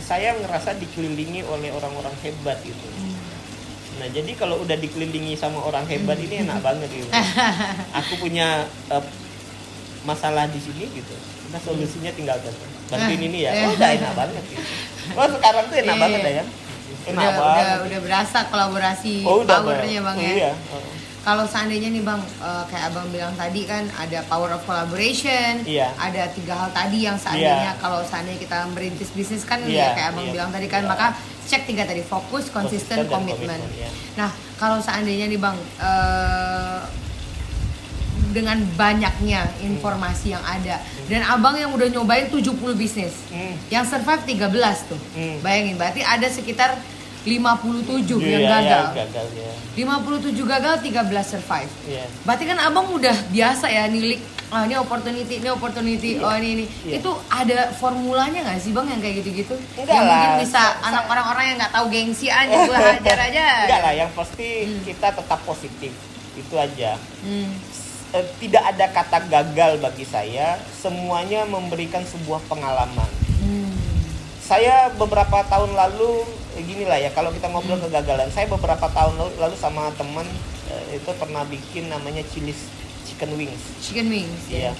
saya ngerasa dikelilingi oleh orang-orang hebat gitu. Nah jadi kalau udah dikelilingi sama orang hebat ini enak banget gitu. Aku punya eh, masalah di sini gitu. Nah solusinya tinggal bantuin ini ya. Oh udah enak banget. Oh sekarang tuh enak Iya. banget ya. Enak udah, banget. udah udah berasa kolaborasi oh udah powernya Bang. bang ya. Iya. Kalau seandainya nih bang, eh, kayak abang bilang tadi kan ada power of collaboration, Iya. ada tiga hal tadi yang seandainya Iya. kalau seandainya kita merintis bisnis kan ya Iya, kayak abang iya. bilang tadi kan, Iya. maka cek tiga tadi fokus, konsisten, komitmen. komitmen, iya. Nah kalau seandainya nih bang, eh, dengan banyaknya informasi yang ada dan abang yang udah nyobain 70 bisnis, Hmm. yang survive 13 tuh, Hmm. bayangin berarti ada sekitar 57 yang Iya, gagal. iya, gagal ya. 57 gagal, 13 survive. Iya. Berarti kan abang udah biasa ya nilik, ah ini opportunity, ini opportunity, Iya. oh ini ini. Iya. Itu ada formulanya nggak sih bang yang kayak gitu-gitu? Yang mungkin lah. bisa Sa- anak sa- orang-orang yang nggak tahu gengsian juga hajar aja. Enggak lah, yang pasti Hmm. kita tetap positif. Itu aja. Hmm. Eh, tidak ada kata gagal bagi saya, semuanya memberikan sebuah pengalaman. Hmm. Saya beberapa tahun lalu eh, gini lah ya, kalau kita ngobrol Hmm. kegagalan, saya beberapa tahun lalu, lalu sama teman eh, itu pernah bikin namanya Chili's Chicken Wings. Chicken wings. Iya.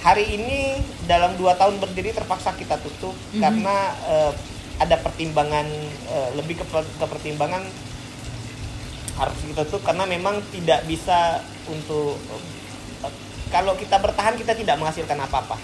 Hari ini dalam dua tahun berdiri terpaksa kita tutup Mhm. karena eh, ada pertimbangan eh, lebih ke, ke pertimbangan harus kita tutup karena memang tidak bisa untuk kalau kita bertahan kita tidak menghasilkan apa-apa.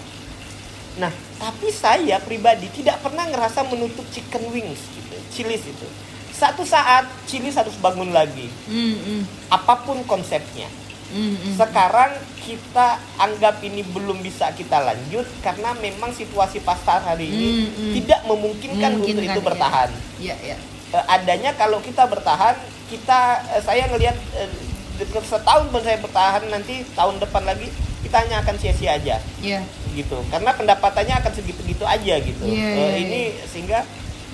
Nah, tapi saya pribadi tidak pernah ngerasa menutup chicken wings gitu, Chili's itu. Satu saat Chili's harus bangun lagi, Hmm, hmm, apa pun konsepnya. hmm, hmm. Sekarang kita anggap ini belum bisa kita lanjut karena memang situasi pasar hari ini Hmm, hmm. tidak memungkinkan untuk itu iya. bertahan. Iya, iya. Eh, adanya kalau kita bertahan, kita eh, saya ngelihat eh, setahun pun saya bertahan nanti tahun depan lagi kita hanya akan sia-sia aja Iya. gitu. Karena pendapatannya akan segitu-gitu aja gitu. Iya, Eh, iya, ini sehingga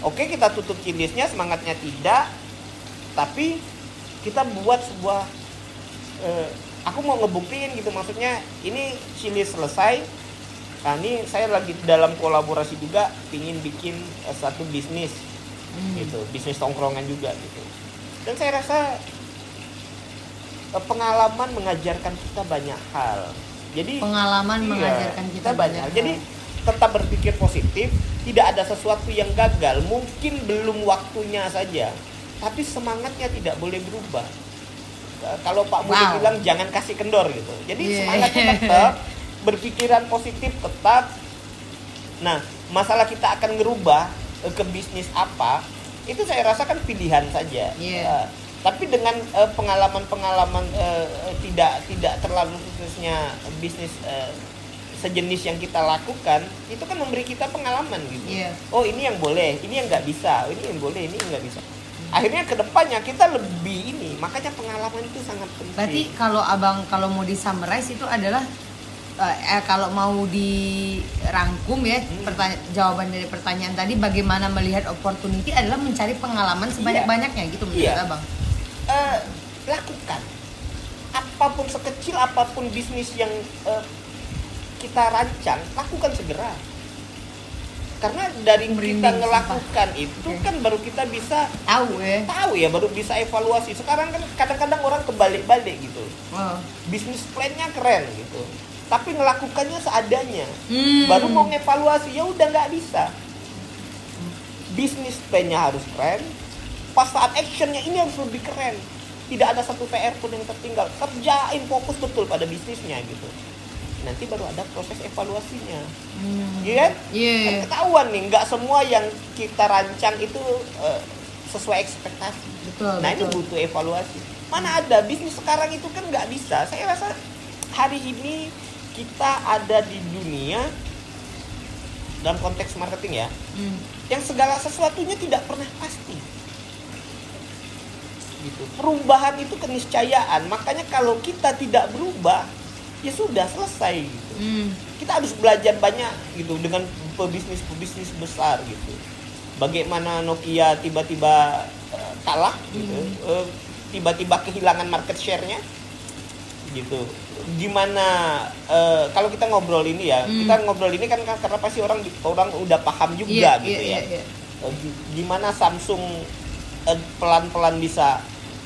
oke kita tutup cilisnya semangatnya tidak tapi kita buat sebuah eh, aku mau ngebuktiin gitu maksudnya ini cilis selesai nah ini saya lagi dalam kolaborasi juga pingin bikin eh, satu bisnis Hmm. gitu bisnis tongkrongan juga gitu dan saya rasa pengalaman mengajarkan kita banyak hal jadi Pengalaman Iya, mengajarkan kita, banyak. hal. Jadi tetap berpikir positif, tidak ada sesuatu yang gagal, mungkin belum waktunya saja. Tapi semangatnya tidak boleh berubah. Eh, Kalau Pak Budi Wow. bilang jangan kasih kendor gitu. Jadi Iya. semangatnya tetap, berpikiran positif tetap. Nah, masalah kita akan ngerubah eh, ke bisnis apa, itu saya rasakan pilihan saja. Iya. Eh, tapi dengan eh, pengalaman-pengalaman eh, tidak tidak terlalu khususnya bisnis eh, sejenis yang kita lakukan itu kan memberi kita pengalaman gitu Iya. oh ini yang boleh ini yang nggak bisa oh, ini yang boleh ini yang nggak bisa akhirnya ke depannya kita lebih ini makanya pengalaman itu sangat penting Berarti kalau abang kalau mau di summarize itu adalah eh, kalau mau dirangkum ya Hmm. pertanya- jawaban dari pertanyaan tadi bagaimana melihat opportunity adalah mencari pengalaman sebanyak-banyaknya gitu menurut Iya. abang. Eh, lakukan apa pun sekecil apa pun bisnis yang eh, kita rancang lakukan segera karena dari kita Merinding, ngelakukan itu Oke. kan baru kita bisa Tahu ya. tahu ya baru bisa evaluasi sekarang kan kadang-kadang orang kebalik-balik gitu Oh. bisnis plannya keren gitu tapi ngelakukannya seadanya Hmm. baru mau ngevaluasi ya udah nggak bisa bisnis plannya harus keren pas saat actionnya ini harus lebih keren tidak ada satu PR pun yang tertinggal kerjain fokus betul pada bisnisnya gitu nanti baru ada proses evaluasinya Hmm. Iya kan? Iya. Kan ketahuan nih nggak semua yang kita rancang itu eh, sesuai ekspektasi Betul. nah ini betul. butuh evaluasi mana ada bisnis sekarang itu kan nggak bisa saya rasa hari ini kita ada di dunia dalam konteks marketing ya Hmm. yang segala sesuatunya tidak pernah pasti gitu. Perubahan itu keniscayaan. Makanya kalau kita tidak berubah ya sudah selesai gitu. Hmm. kita harus belajar banyak gitu dengan pebisnis pebisnis besar gitu. Bagaimana Nokia tiba-tiba eh, kalah gitu. Eh, tiba-tiba kehilangan market share-nya gitu. Gimana eh, kalau kita ngobrol ini ya Hmm. kita ngobrol ini kan kan karena pasti orang orang udah paham juga Iya, gitu iya, ya. iya, iya. Eh, gi- gimana Samsung eh, pelan-pelan bisa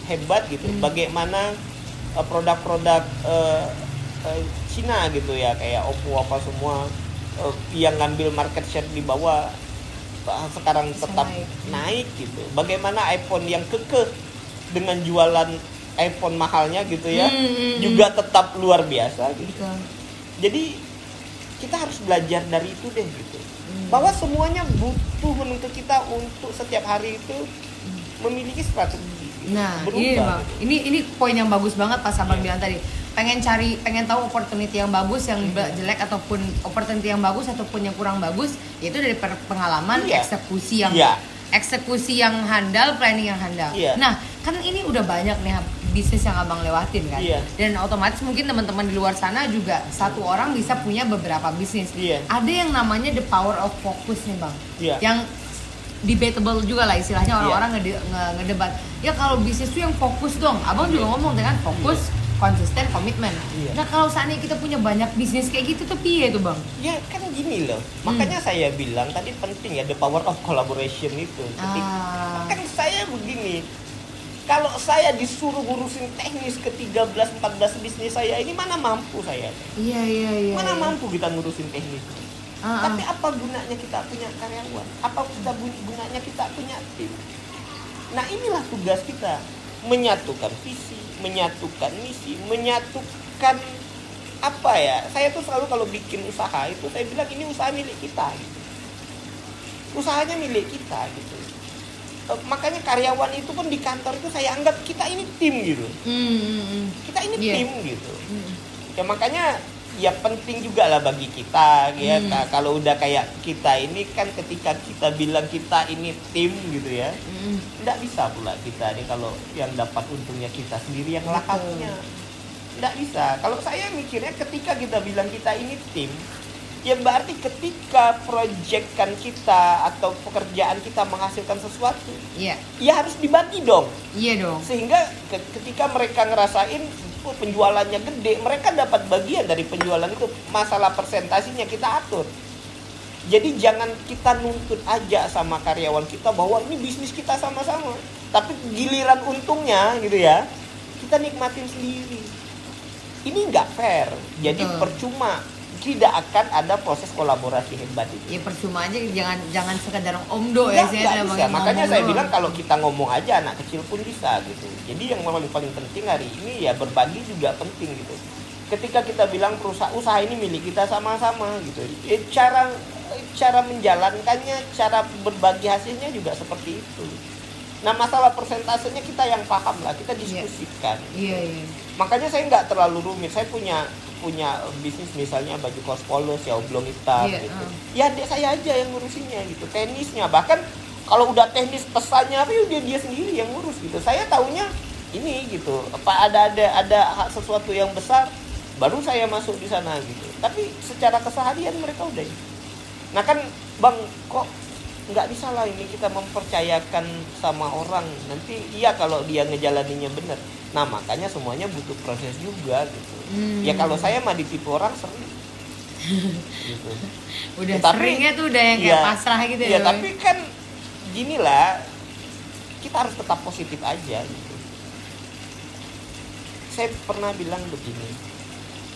hebat gitu Hmm. bagaimana eh, produk-produk eh, eh, Cina gitu ya kayak Oppo apa semua eh, yang ngambil market share di bawah sekarang tetap naik. naik. gitu bagaimana iPhone yang kekeh dengan jualan iPhone mahalnya gitu ya Hmm, hmm, hmm. juga tetap luar biasa gitu Betul. jadi kita harus belajar dari itu deh gitu Hmm. bahwa semuanya butuh menuntut kita untuk setiap hari itu memiliki strategi. Nah, berubah iya bang. Ini ini poin yang bagus banget pas abang Iya. bilang tadi. Pengen cari, pengen tahu opportunity yang bagus, yang Hmm. ba- jelek ataupun opportunity yang bagus ataupun yang kurang bagus, yaitu dari pengalaman, Iya. eksekusi yang Iya. eksekusi yang handal, planning yang handal. Iya. Nah, kan ini udah banyak nih bisnis yang abang lewatin kan. Iya. Dan otomatis mungkin teman-teman di luar sana juga satu orang bisa punya beberapa bisnis. Iya. Ada yang namanya the power of focus nih bang. Iya. Yang debatable juga lah istilahnya Iya. orang-orang ngede- nge- ngedebat. Ya kalau bisnis tuh yang fokus dong. Abang juga ngomong dengan fokus, konsisten, komitmen. Iya. Nah kalau seandainya kita punya banyak bisnis kayak gitu tuh piye tuh bang? ya kan gini loh Hmm. makanya saya bilang tadi penting ya the power of collaboration itu Ketika- Ah. kan saya begini kalau saya disuruh ngurusin teknis ke 13-14 bisnis saya ini mana mampu saya Iya iya iya. mana iya. mampu kita ngurusin teknis Ah. Tapi apa gunanya kita punya karyawan? Apa kita gunanya kita punya tim? Nah inilah tugas kita menyatukan visi, menyatukan misi, menyatukan apa ya? Saya tuh selalu kalau bikin usaha itu saya bilang ini usaha milik kita. Gitu. Usahanya milik kita gitu. Eh, Makanya karyawan itu pun di kantor itu saya anggap kita ini tim gitu. Hmm, hmm, hmm. Kita ini Iya. tim gitu Hmm. ya makanya ya penting juga lah bagi kita ya Hmm. Nah, kalau udah kayak kita ini kan ketika kita bilang kita ini tim gitu ya Hmm. tidak bisa pula kita nih kalau yang dapat untungnya kita sendiri yang Betul. lahapnya tidak bisa kalau saya mikirnya ketika kita bilang kita ini tim ya berarti ketika proyekkan kita atau pekerjaan kita menghasilkan sesuatu Iya, ya harus dibagi dong iya dong. sehingga ke- ketika mereka ngerasain oh, penjualannya gede mereka dapat bagian dari penjualan itu. Masalah persentasinya kita atur. Jadi jangan kita nuntut aja sama karyawan kita bahwa ini bisnis kita sama-sama. Tapi giliran untungnya gitu ya kita nikmatin sendiri. Ini nggak fair. Jadi Betul. percuma tidak akan ada proses kolaborasi hebat itu Ya percuma aja jangan jangan sekedar omdo ya saya bisa. Makanya saya bilang kalau kita ngomong aja anak kecil pun bisa gitu. Jadi yang paling paling penting hari ini ya berbagi juga penting gitu. Ketika kita bilang perusahaan usaha ini milik kita sama-sama gitu. Eh, cara cara menjalankannya, cara berbagi hasilnya juga seperti itu. Nah masalah persentasenya kita yang paham lah, kita diskusikan. Iya iya. Makanya saya nggak terlalu rumit. Saya punya punya bisnis misalnya baju kaos polos ya oblong hitam Iya, gitu. uh. Ya adik saya aja yang ngurusinnya gitu. Tenisnya bahkan kalau udah teknis pesannya apa ya dia dia sendiri yang ngurus gitu. Saya taunya ini gitu. Apa ada ada ada sesuatu yang besar baru saya masuk di sana gitu. tapi secara keseharian mereka udah nah kan bang kok nggak bisa lah ini kita mempercayakan sama orang nanti iya kalau dia ngejalaninya bener nah makanya semuanya butuh proses juga gitu Hmm. ya kalau saya mah ditipu orang sering gitu udah Tapi- seringnya tuh udah yang kayak Iya. pasrah gitu ya Bang? tapi kan gini lah kita harus tetap positif aja gitu. saya pernah bilang begini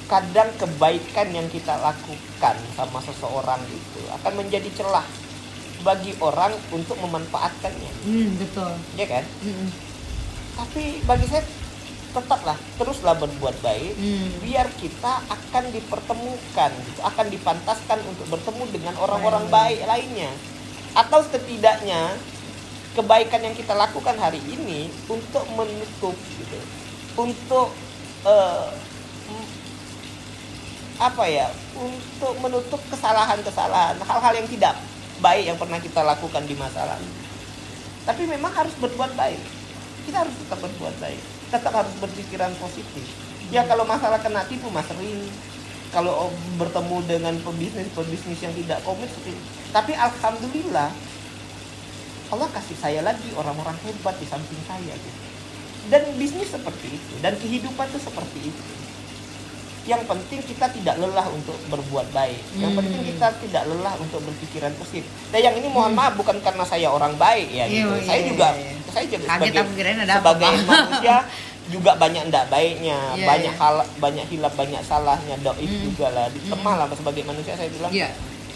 kadang kebaikan yang kita lakukan sama seseorang itu akan menjadi celah bagi orang untuk memanfaatkannya. Hmm betul. Ya kan? Mm-mm. tapi bagi saya tetaplah teruslah berbuat baik Hmm. biar kita akan dipertemukan gitu akan dipantaskan untuk bertemu dengan orang-orang baik. lainnya. Atau setidaknya kebaikan yang kita lakukan hari ini untuk menutup gitu untuk m- apa ya untuk menutup kesalahan-kesalahan hal-hal yang tidak baik yang pernah kita lakukan di masa lalu. Tapi memang harus berbuat baik. Kita harus tetap berbuat baik. Tetap harus berpikiran positif. Ya kalau masalah kena tipu mas sering kalau bertemu dengan pebisnis pebisnis yang tidak komit seperti tapi alhamdulillah Allah kasih saya lagi orang-orang hebat di samping saya gitu. Dan bisnis seperti itu dan kehidupan itu seperti itu yang penting kita tidak lelah untuk berbuat baik. Yang Hmm. penting kita tidak lelah untuk berpikiran positif. Dan yang ini mohon maaf bukan karena saya orang baik ya Iya, gitu. iya, saya iya, juga iya. saya juga Kaget sebagai, sebagai manusia juga banyak ndak baiknya Iya, banyak iya. hal banyak hilap banyak salahnya doif Hmm. juga lah. Lemah lah sebagai manusia saya bilang. Iya.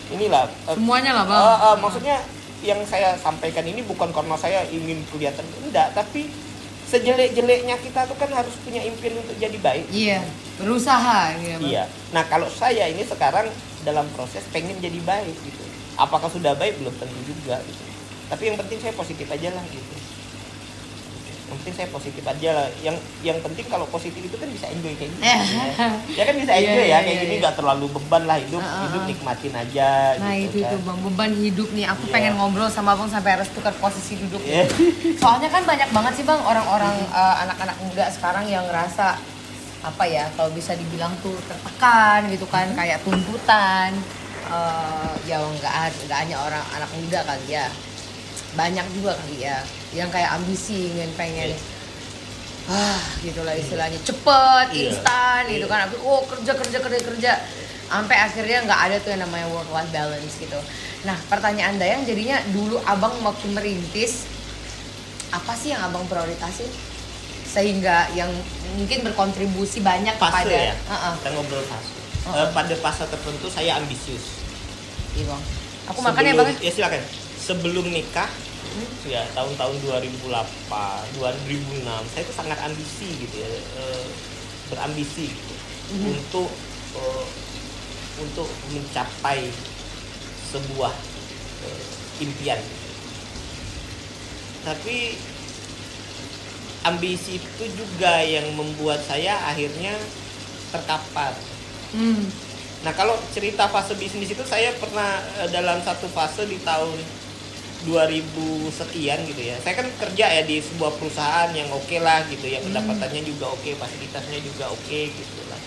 Inilah eh, semuanya lah bang. Eh, eh, maksudnya yang saya sampaikan ini bukan karena saya ingin kelihatan enggak, tapi sejelek-jeleknya kita tuh kan harus punya impian untuk jadi baik. iya berusaha gitu ya, Bang. Iya. Nah kalau saya ini sekarang dalam proses pengen jadi baik gitu. Apakah sudah baik belum tentu juga gitu. Tapi yang penting saya positif aja lah gitu. Yang penting saya positif aja lah. Yang yang penting kalau positif itu kan bisa enjoy kayak gini. Eh. ya. ya kan bisa Iya, enjoy iya, ya kayak iya, gini iya. nggak terlalu beban lah hidup. Ah, ah, Hidup nikmatin aja. nah gitu itu kan. itu bang beban hidup nih aku Iya. pengen ngobrol sama bang sampai harus tukar posisi duduk Iya. soalnya kan banyak banget sih bang orang-orang eh, anak-anak muda sekarang yang ngerasa apa ya kalau bisa dibilang tuh tertekan gitu kan Hmm. kayak tuntutan eh, ya nggak nggak hanya orang anak muda kali ya banyak juga kali ya yang kayak ambisi ingin pengen Iya. ah gitulah istilahnya. Cepet Iya. instan gitu Iya. kan Aku, oh kerja kerja kerja kerja. Sampai akhirnya nggak ada tuh yang namanya work life balance gitu. Nah pertanyaan Dayang jadinya dulu abang waktu merintis apa sih yang abang prioritasin? Sehingga yang mungkin berkontribusi banyak fase kepada ya? Heeh, kita ngobrol fase. Heeh. Eh, pada fase tertentu saya ambisius. Iya bang. Aku makan ya Sebelum- bang ya? Silakan sebelum nikah ya tahun-tahun 2008 2006 saya itu sangat ambisi gitu ya eh, berambisi gitu Mhm. untuk eh, untuk mencapai sebuah eh, impian tapi ambisi itu juga yang membuat saya akhirnya terkapar Hmm. Nah kalau cerita fase bisnis itu saya pernah dalam satu fase di tahun 2000 sekian gitu ya. Saya kan kerja ya di sebuah perusahaan yang oke lah gitu ya pendapatannya juga oke, fasilitasnya juga oke gitu lah.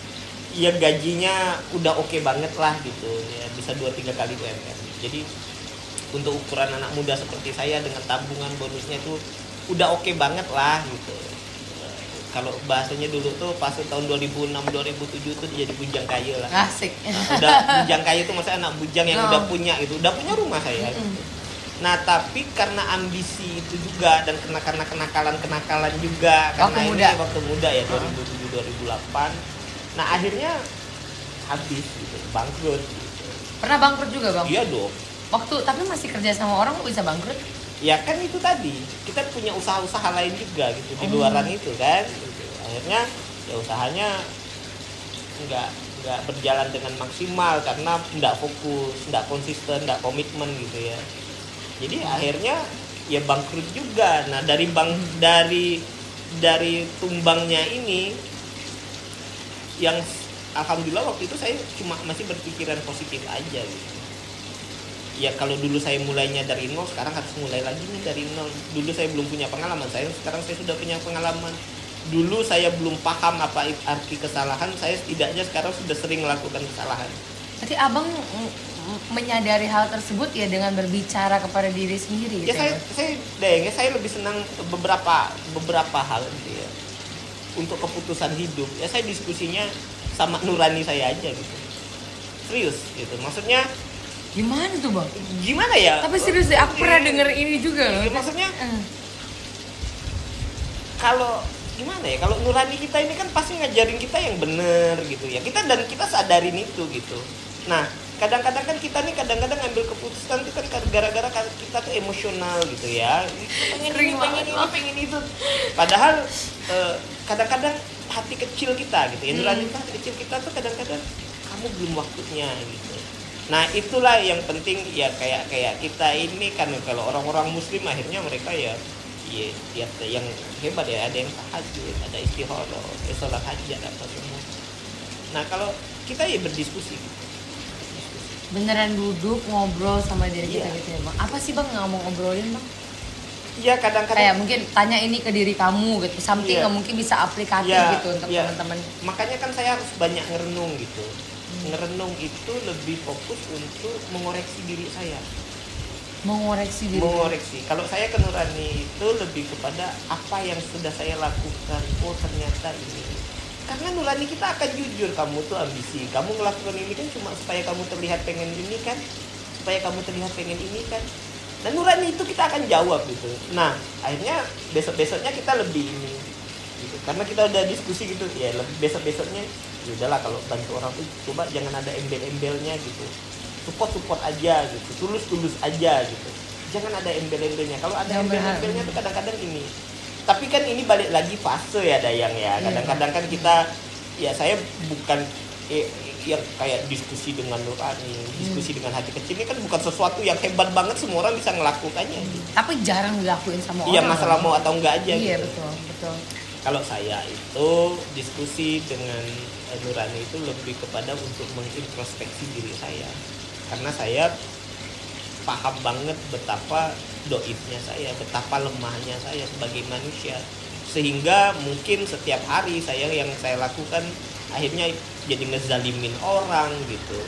Ya gajinya udah oke banget lah gitu ya bisa dua tiga kali UMR. Jadi untuk ukuran anak muda seperti saya dengan tabungan bonusnya itu udah oke banget lah gitu. Kalau bahasanya dulu tuh pas tahun 2006 2007 tuh jadi bujang kaya lah asik Nah, udah bujang kaya itu maksudnya anak bujang yang Oh. udah punya itu udah punya rumah saya Mm-mm. gitu. Nah tapi karena ambisi itu juga dan kena karena kenakalan kenakalan juga Waktu karena muda. ini waktu muda ya Oh. 2007 2008 nah akhirnya habis gitu bangkrut gitu. pernah bangkrut juga bang iya dong waktu tapi masih kerja sama orang kok bisa bangkrut ya kan itu tadi kita punya usaha-usaha lain juga gitu di Hmm. luaran itu kan gitu. akhirnya ya usahanya nggak nggak berjalan dengan maksimal karena nggak fokus nggak konsisten nggak komitmen gitu ya jadi akhirnya ya bangkrut juga. Nah dari bang dari dari tumbangnya ini yang alhamdulillah waktu itu saya cuma masih berpikiran positif aja gitu. Ya kalau dulu saya mulainya dari nol sekarang harus mulai lagi nih dari nol. Dulu saya belum punya pengalaman. Saya sekarang saya sudah punya pengalaman. Dulu saya belum paham apa arti kesalahan. Saya setidaknya sekarang sudah sering melakukan kesalahan. Berarti abang menyadari hal tersebut ya dengan berbicara kepada diri sendiri ya gitu saya ya. saya deng ya saya lebih senang beberapa beberapa hal gitu ya. Untuk keputusan hidup. Ya saya diskusinya sama nurani saya aja gitu. Serius gitu. Maksudnya Gimana tuh bang? gimana ya? Tapi serius deh, aku pernah denger ini juga loh. Ya, maksudnya Eh, kalau gimana ya? Kalau nurani kita ini kan pasti ngajarin kita yang bener gitu ya. Kita dan kita sadarin itu gitu. Nah kadang-kadang kan kita nih kadang-kadang ngambil keputusan itu kan gara-gara kita tuh emosional gitu ya. Pengen ini pengen ini pengen itu. Padahal eh, kadang-kadang hati kecil kita gitu ya nurani Hmm. hati kecil kita tuh kadang-kadang kamu belum waktunya gitu. Nah itulah yang penting ya kayak kayak kita ini kan kalau orang-orang muslim akhirnya mereka ya ya, ya yang hebat ya ada yang tahajud ada istihoroh ya sholat hajat apa semua. Nah kalau kita ya berdiskusi gitu. Beneran duduk ngobrol sama diri kita Iya. gitu ya bang. Apa sih bang nggak mau ngobrolin bang? ya kadang-kadang Kayak mungkin tanya ini ke diri kamu gitu. Something Iya. yang mungkin bisa aplikatif Iya, gitu untuk iya. teman-teman. makanya kan saya harus banyak ngerenung gitu ngerenung itu lebih fokus untuk mengoreksi diri saya Mengoreksi diri. mengoreksi kalau saya ke Nurani itu lebih kepada apa yang sudah saya lakukan oh ternyata ini karena Nurani kita akan jujur kamu tuh ambisi. Kamu ngelakukan ini kan cuma supaya kamu terlihat pengen ini kan. Supaya kamu terlihat pengen ini kan. Dan Nurani itu kita akan jawab gitu. Nah akhirnya besok besoknya kita lebih ini gitu. Karena kita udah diskusi gitu ya besok besoknya ya udahlah kalau bantu orang tuh coba jangan ada embel-embelnya gitu. Support support aja gitu tulus tulus aja gitu. Jangan ada embel-embelnya. Kalau ada embel-embelnya tuh kadang-kadang ini tapi kan ini balik lagi fase ya dayang ya Iya. kadang-kadang kan kita ya saya bukan eh, yang kayak diskusi dengan nurani diskusi dengan hati kecil ini kan bukan sesuatu yang hebat banget semua orang bisa melakukannya gitu. Tapi jarang dilakuin sama iya orang. masalah loh. mau atau enggak aja Iya gitu. betul betul. kalau saya itu diskusi dengan eh, nurani itu lebih kepada untuk mengintrospeksi diri saya karena saya paham banget betapa doibnya saya betapa lemahnya saya sebagai manusia sehingga mungkin setiap hari saya yang saya lakukan akhirnya jadi ngezalimin orang gitu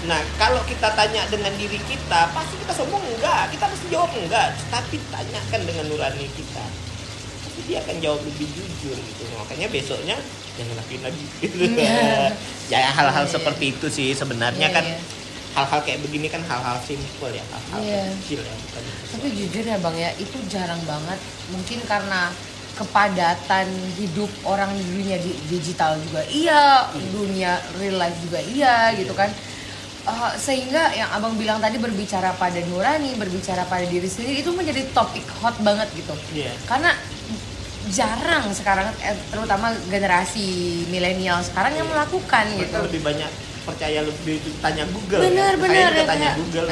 Nah, kalau kita tanya dengan diri kita, pasti kita sombong enggak. Kita pasti jawab enggak. Tapi tanyakan dengan nurani kita. Pasti dia akan jawab lebih jujur gitu. Makanya besoknya jangan lakuin lagi. Gitu. Iya. ya hal-hal Iya, iya. seperti itu sih sebenarnya Iya, kan iya. Hal-hal kayak begini kan hal-hal simple ya, hal-hal Iya. kecil ya, bukan Tapi jujur ya bang ya, itu jarang banget. Mungkin karena kepadatan hidup orang di dunia di- digital juga iya, dunia real life juga iya gitu kan. Eh, sehingga yang abang bilang tadi berbicara pada nurani, berbicara pada diri sendiri itu menjadi topik hot banget gitu. Iya. Karena jarang sekarang, eh, terutama generasi milenial sekarang yang melakukan Mereka gitu. lebih banyak percaya lebih tanya Google. Benar, ya. juga ya, tanya Google.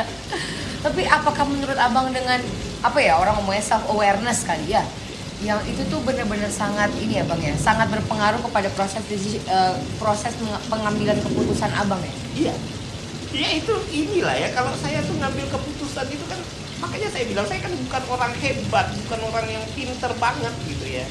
Tapi apakah menurut abang dengan apa ya orang ngomongnya self awareness kali ya? Yang itu tuh benar-benar sangat ini ya bang ya, sangat berpengaruh kepada proses eh, proses pengambilan keputusan abang ya. Iya. Iya itu inilah ya kalau saya tuh ngambil keputusan itu kan makanya saya bilang saya kan bukan orang hebat, bukan orang yang pinter banget gitu ya.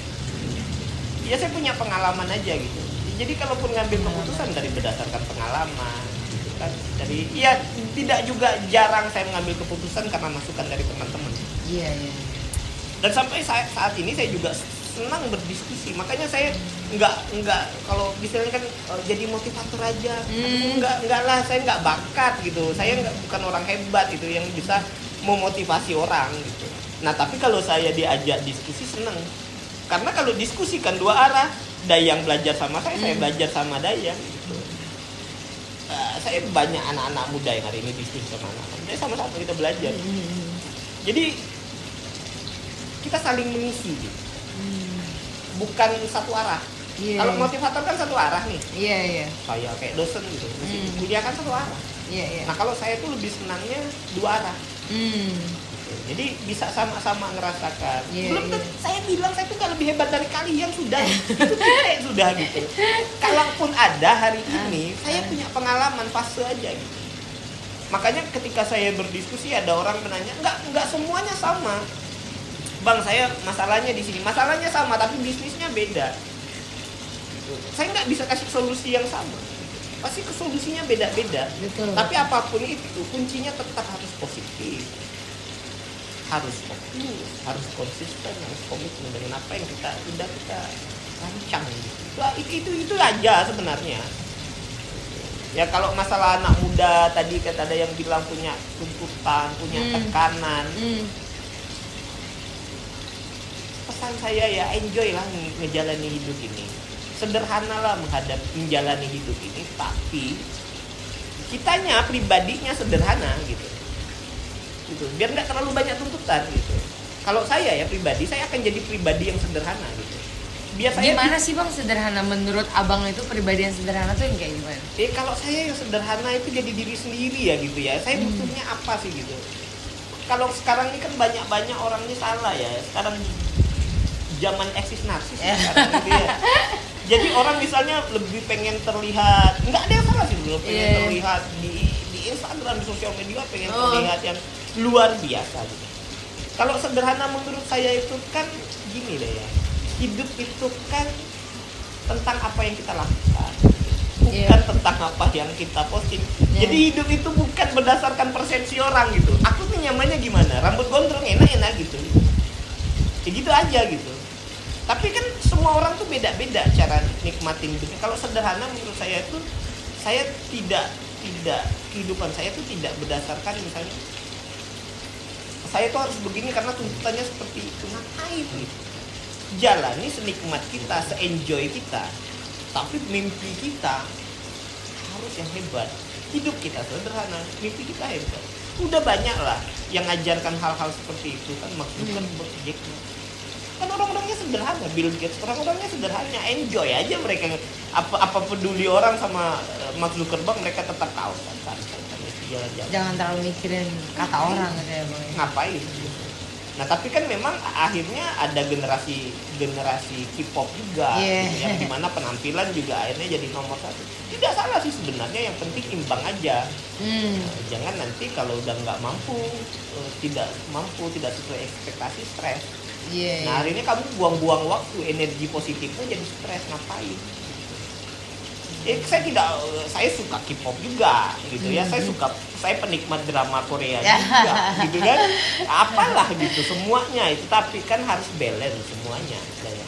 Ya saya punya pengalaman aja gitu. Jadi kalaupun ngambil keputusan dari berdasarkan pengalaman gitu kan. Dari ya tidak juga jarang saya mengambil keputusan karena masukan dari teman-teman. Iya iya. Dan sampai saat, saat ini saya juga senang berdiskusi. Makanya saya nggak nggak kalau misalnya kan eh, jadi motivator aja. Hmm. Nggak nggak lah, saya nggak bakat gitu. Saya nggak bukan orang hebat itu yang bisa memotivasi orang gitu. Nah tapi kalau saya diajak diskusi seneng. Karena kalau diskusi kan dua arah. Dayang belajar sama saya, saya Hmm. belajar sama Dayang gitu. Eh, saya banyak anak-anak muda yang hari ini diskusi sama anak-anak. Jadi sama-sama kita belajar. Jadi kita saling mengisi gitu. Bukan satu arah. Iya. Kalau motivator kan satu arah nih. Iya iya. Saya kayak dosen gitu. Mesti Hmm. kuliah kan satu arah. Iya iya. Nah, kalau saya tuh lebih senangnya dua arah. Hmm. Jadi bisa sama-sama ngerasakan. Iya, Belum iya. tentu- saya bilang saya tuh nggak lebih hebat dari kalian sudah. Itu titik sudah gitu. Kalaupun ada hari Ah. ini, saya punya pengalaman fase aja gitu. Makanya ketika saya berdiskusi ada orang menanya, nggak nggak semuanya sama. bang saya masalahnya di sini masalahnya sama tapi bisnisnya beda Gitu. saya nggak bisa kasih solusi yang sama pasti solusinya beda-beda tapi apa pun itu kuncinya tetap harus positif harus fokus harus konsisten harus komitmen dengan apa yang kita udah kita rancang gitu. itu itu itu, itu aja sebenarnya ya kalau masalah anak muda tadi kata ada yang bilang punya tuntutan punya Hmm. tekanan Hmm. pesan saya ya enjoy lah nge- ngejalani hidup ini sederhana lah menghadapi menjalani hidup ini tapi kitanya pribadinya sederhana gitu gitu biar nggak terlalu banyak tuntutan gitu kalau saya ya pribadi saya akan jadi pribadi yang sederhana gitu biar saya Gimana sih bang sederhana menurut abang itu pribadi yang sederhana tuh yang kayak gimana? Eh kalau saya yang sederhana itu jadi diri sendiri ya gitu ya. Saya Hmm. butuhnya apa sih gitu. Kalau sekarang ini kan banyak-banyak orang ini salah ya. Sekarang zaman eksis narsis ya sekarang gitu ya. Jadi orang misalnya lebih pengen terlihat, nggak ada yang salah sih dulu pengen Iya. terlihat di di Instagram di sosial media pengen Oh. terlihat yang luar biasa gitu. Kalau sederhana menurut saya itu kan gini deh ya. Hidup itu kan tentang apa yang kita lakukan bukan Iya. tentang apa yang kita posting. Iya. Jadi hidup itu bukan berdasarkan persepsi orang gitu. Aku tuh nyamannya gimana? Rambut gondrong enak-enak gitu. Ya gitu aja gitu. Tapi kan semua orang tuh beda-beda cara nikmatin hidupnya. Kalau sederhana menurut saya itu saya tidak tidak kehidupan saya itu tidak berdasarkan misalnya saya tuh harus begini karena tuntutannya seperti itu. Ngapain gitu. Jalani senikmat kita seenjoy kita. Tapi mimpi kita harus yang hebat. Hidup kita sederhana mimpi kita hebat. Udah banyak lah yang ngajarkan hal-hal seperti itu. Kan maksudnya Hmm. Ma. kan orang-orangnya sederhana Bill Gates. Orang-orangnya sederhana. Enjoy aja mereka. Apa apa peduli orang sama eh, Mark Zuckerberg mereka tetap tahu. kan, kan, jalan-jalan Jangan terlalu mikirin kata orang gitu ya bang. ngapain. Nah tapi kan memang akhirnya ada generasi generasi K-pop juga Iya. gitu, yang di mana penampilan juga akhirnya jadi nomor satu. Tidak salah sih sebenarnya yang penting imbang aja. Hmm. Nah, jangan nanti kalau udah nggak mampu eh, tidak mampu tidak sesuai ekspektasi stres. Iya. Nah hari ini kamu buang-buang waktu energi positifnya jadi stres ngapain? Eh, saya tidak, saya suka K-pop juga, gitu ya. Saya suka, saya penikmat drama Korea Ya. juga, gitu kan. Apalah gitu semuanya itu, tapi kan harus balance semuanya, saya.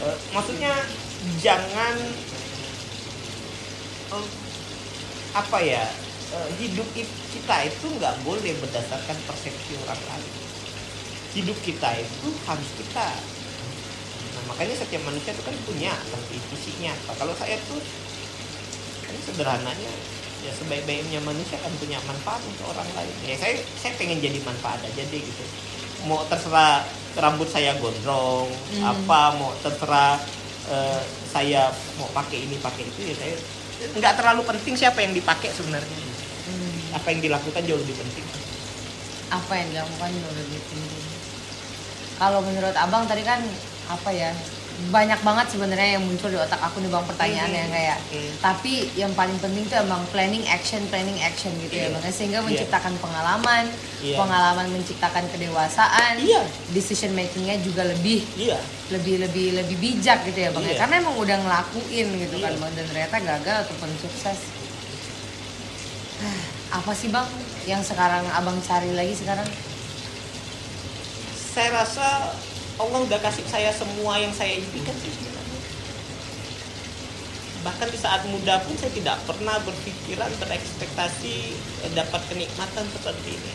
Eh, maksudnya jangan eh, apa ya eh, hidup it- kita itu nggak boleh berdasarkan persepsi orang lain hidup kita itu harus kita nah makanya setiap manusia itu kan punya fisiknya apa kalau saya tuh kan sederhananya ya sebaik-baiknya manusia kan punya manfaat untuk orang lain ya saya saya pengen jadi manfaat aja deh gitu mau terserah rambut saya gondrong Hmm. apa mau terserah eh, saya mau pakai ini pakai itu ya saya nggak terlalu penting siapa yang dipakai sebenarnya Hmm. apa yang dilakukan jauh lebih penting Apa yang dilakukan jauh lebih penting. Kalau menurut abang tadi kan apa ya banyak banget sebenarnya yang muncul di otak aku nih bang pertanyaan yang kayak Hmm. tapi yang paling penting tuh emang planning action planning action gitu ya Iya. bang sehingga Iya. menciptakan pengalaman Iya. pengalaman menciptakan kedewasaan Iya. decision makingnya juga lebih iya lebih lebih lebih bijak gitu ya bang ya Iya. karena emang udah ngelakuin gitu kan Iya. bang dan ternyata gagal ataupun sukses apa sih bang yang sekarang abang cari lagi sekarang saya rasa Allah udah kasih saya semua yang saya impikan sih sebenarnya. Bahkan di saat muda pun saya tidak pernah berpikiran berekspektasi eh, dapat kenikmatan seperti ini.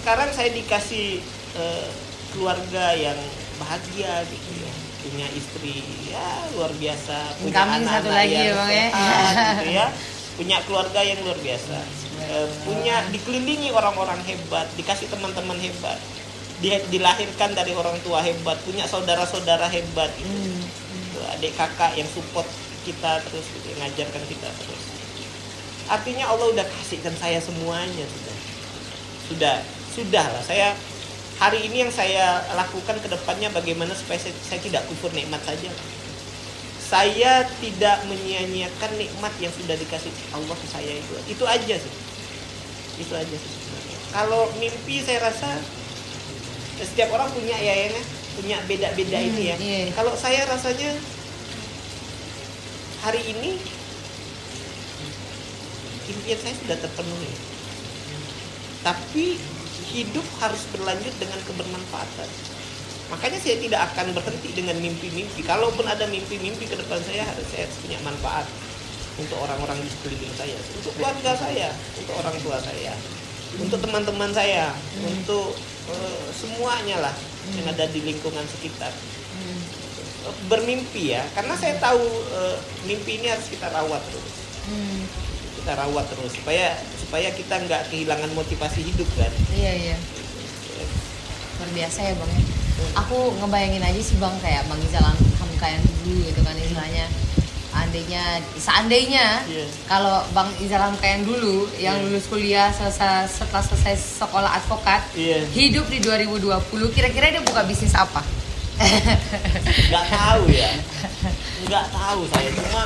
Sekarang saya dikasih eh, keluarga yang bahagia gitu ya, punya istri ya luar biasa, punya satu anak-anak lagi yang ya, Bang, ya. gitu ya, punya keluarga yang luar biasa, Eh, punya dikelilingi orang-orang hebat, dikasih teman-teman hebat dia dilahirkan dari orang tua hebat punya saudara-saudara hebat gitu. Hmm. Gitu, adik kakak yang support kita terus gitu, ngajarkan kita terus. Artinya Allah udah kasihkan saya semuanya sudah. Sudah sudah lah saya hari ini yang saya lakukan ke depannya bagaimana supaya saya, saya tidak kufur nikmat saja. Saya tidak menyia-nyiakan nikmat yang sudah dikasih Allah ke saya itu. Itu aja sih. Itu aja sih sebenarnya. Kalau mimpi saya rasa setiap orang punya ya ya punya beda-beda Hmm, ini ya. Iya. kalau saya rasanya hari ini impian saya sudah terpenuhi. Tapi hidup harus berlanjut dengan kebermanfaatan. Makanya saya tidak akan berhenti dengan mimpi-mimpi. Kalaupun ada mimpi-mimpi ke depan saya harus saya harus punya manfaat untuk orang-orang di sekeliling saya untuk keluarga saya untuk orang tua saya untuk teman-teman saya untuk eh, semuanya lah yang ada di lingkungan sekitar Hmm. bermimpi ya karena saya tahu eh, mimpi ini harus kita rawat terus Hmm. kita rawat terus supaya supaya kita nggak kehilangan motivasi hidup kan Iya iya. Luar biasa ya bang ya. Aku ngebayangin aja sih bang kayak bang Izal Hamka yang dulu gitu kan istilahnya. Andainya, seandainya Iya. kalau bang Izal Hamka yang dulu yang Iya. lulus kuliah selesai, setelah selesai sekolah advokat Iya. hidup di 2020 kira-kira dia buka bisnis apa? nggak tahu ya nggak tahu saya cuma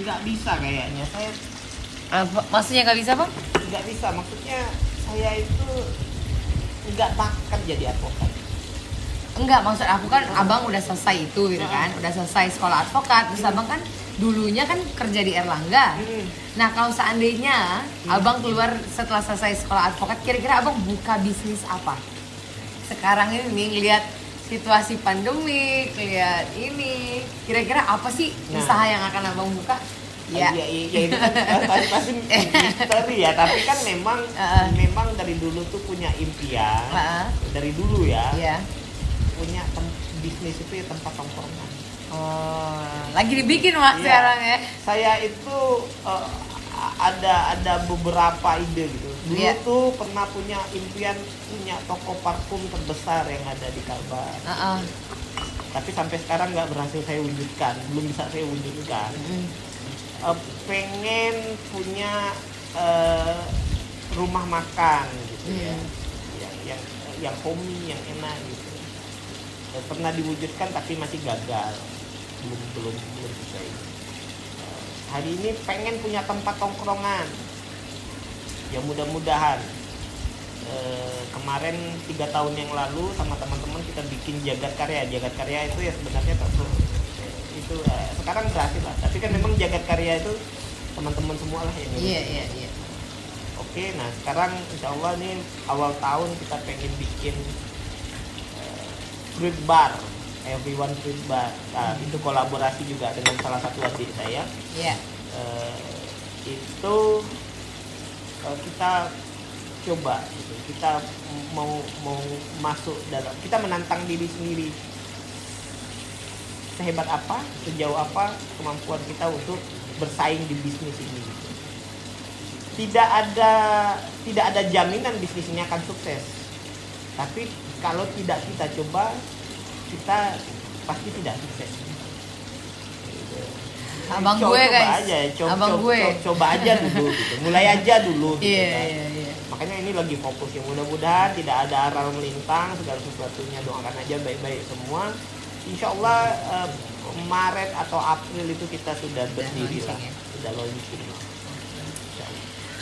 nggak bisa kayaknya saya Apa- Maksudnya nggak bisa bang? nggak bisa maksudnya saya itu nggak bakat jadi advokat Enggak, maksud aku kan abang udah selesai itu gitu kan, udah selesai sekolah advokat, terus abang kan dulunya kan kerja di Erlangga. Hmm. Nah kalau seandainya abang keluar setelah selesai sekolah advokat, kira-kira abang buka bisnis apa? Sekarang ini lihat situasi pandemi, lihat ini, kira-kira apa sih Nah. usaha yang akan abang buka? Ya, ya, ya, ya itu kan pasti, pasti misteri ya tapi kan memang Heeh. memang dari dulu tuh punya impian Heeh. dari dulu ya ya. Punya bisnis itu ya tempat tongkrongan Oh, lagi dibikin mak Iya. sekarang ya. saya itu eh, ada ada beberapa ide gitu dulu Iya. tuh pernah punya impian punya toko parfum terbesar yang ada di Kalbar Heeh. tapi sampai sekarang nggak berhasil saya wujudkan belum bisa saya wujudkan Mm. Eh, pengen punya eh, rumah makan gitu ya Hmm. yang yang yang homey yang enak gitu Eh, pernah diwujudkan tapi masih gagal. Belum belum belum bisa ini. Eh, hari ini pengen punya tempat tongkrongan ya mudah-mudahan Eh, kemarin tiga tahun yang lalu sama teman-teman kita bikin jagat karya. Jagat karya itu ya sebenarnya ter- itu eh, sekarang berhasil lah. Tapi kan memang jagat karya itu teman-teman semua lah yang Iya iya iya. Oke, nah sekarang insya Allah nih awal tahun kita pengen bikin fruit bar, everyone fruit bar. Nah, itu kolaborasi juga dengan salah satu adik saya. Iya. Eh, itu eh, kita coba, gitu. kita mau mau masuk dalam, kita menantang diri sendiri sehebat apa, sejauh apa kemampuan kita untuk bersaing di bisnis ini. Tidak ada tidak ada jaminan bisnis ini akan sukses. Tapi kalau tidak kita coba, kita pasti tidak sukses. Abang Coba- gue guys. aja, coba, Abang coba, gue. coba- coba aja dulu gitu. Mulai aja dulu gitu Iya kan. iya iya. Makanya ini lagi fokus ya mudah-mudahan tidak ada aral melintang segala sesuatunya doakan aja baik-baik semua. Insya Allah eh, Maret atau April itu kita sudah berdiri lah, launching ya. sudah launching.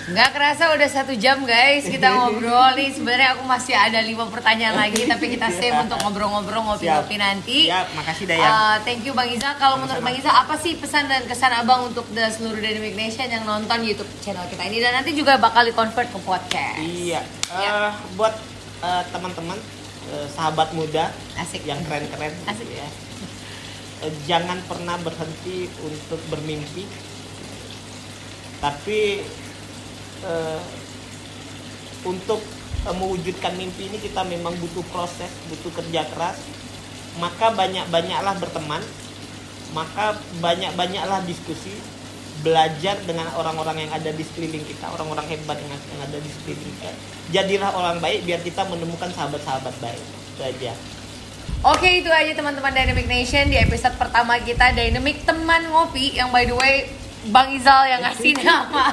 Nggak kerasa udah satu jam guys kita ngobrol nih. Sebenarnya aku masih ada lima pertanyaan lagi tapi kita save untuk ngobrol-ngobrol ngopi-ngopi nanti. Siap, makasih Dayang. Uh, thank you Bang Iza. Kalau menurut. Bang Iza apa sih pesan dan kesan Abang untuk the seluruh Dynamic Nation yang nonton YouTube channel kita ini dan nanti juga bakal di convert ke podcast. Iya, Ya. eh, buat eh, teman-teman eh, sahabat muda Asik. yang keren-keren Asik. ya. Eh, jangan pernah berhenti untuk bermimpi. Tapi eh, untuk eh, mewujudkan mimpi ini kita memang butuh proses, butuh kerja keras. Maka banyak-banyaklah berteman, maka banyak-banyaklah diskusi, belajar dengan orang-orang yang ada di sekeliling kita, orang-orang hebat yang, yang ada di sekeliling kita. Jadilah orang baik biar kita menemukan sahabat-sahabat baik. Itu aja. Oke itu aja teman-teman Dynamic Nation di episode pertama kita Dynamic teman ngopi yang by the way Bang Izal yang ngasih nama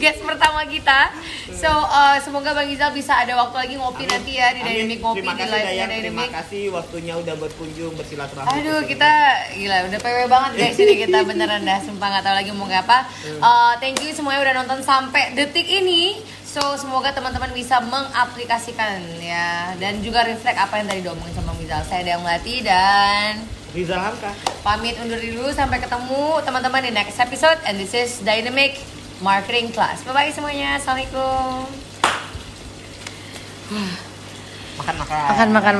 guest pertama kita. So uh, semoga Bang Izal bisa ada waktu lagi ngopi Amin. nanti ya di. Dynamic Ngopi di kasih live Dayang, terima kasih waktunya udah berkunjung bersilaturahmi Aduh kita gila udah PW banget guys ini kita beneran dah sumpah nggak tahu lagi mau ngapa. Uh, thank you semuanya udah nonton sampai detik ini. So semoga teman-teman bisa mengaplikasikan ya dan juga reflect apa yang tadi diomongin sama Bang Izal. Saya Dayang Melati dan Rizal Hamka pamit undur diri dulu sampai ketemu teman-teman di next episode and this is Dynamic Marketing Class. Bye bye semuanya. Assalamualaikum. makan makan Makan makan makan.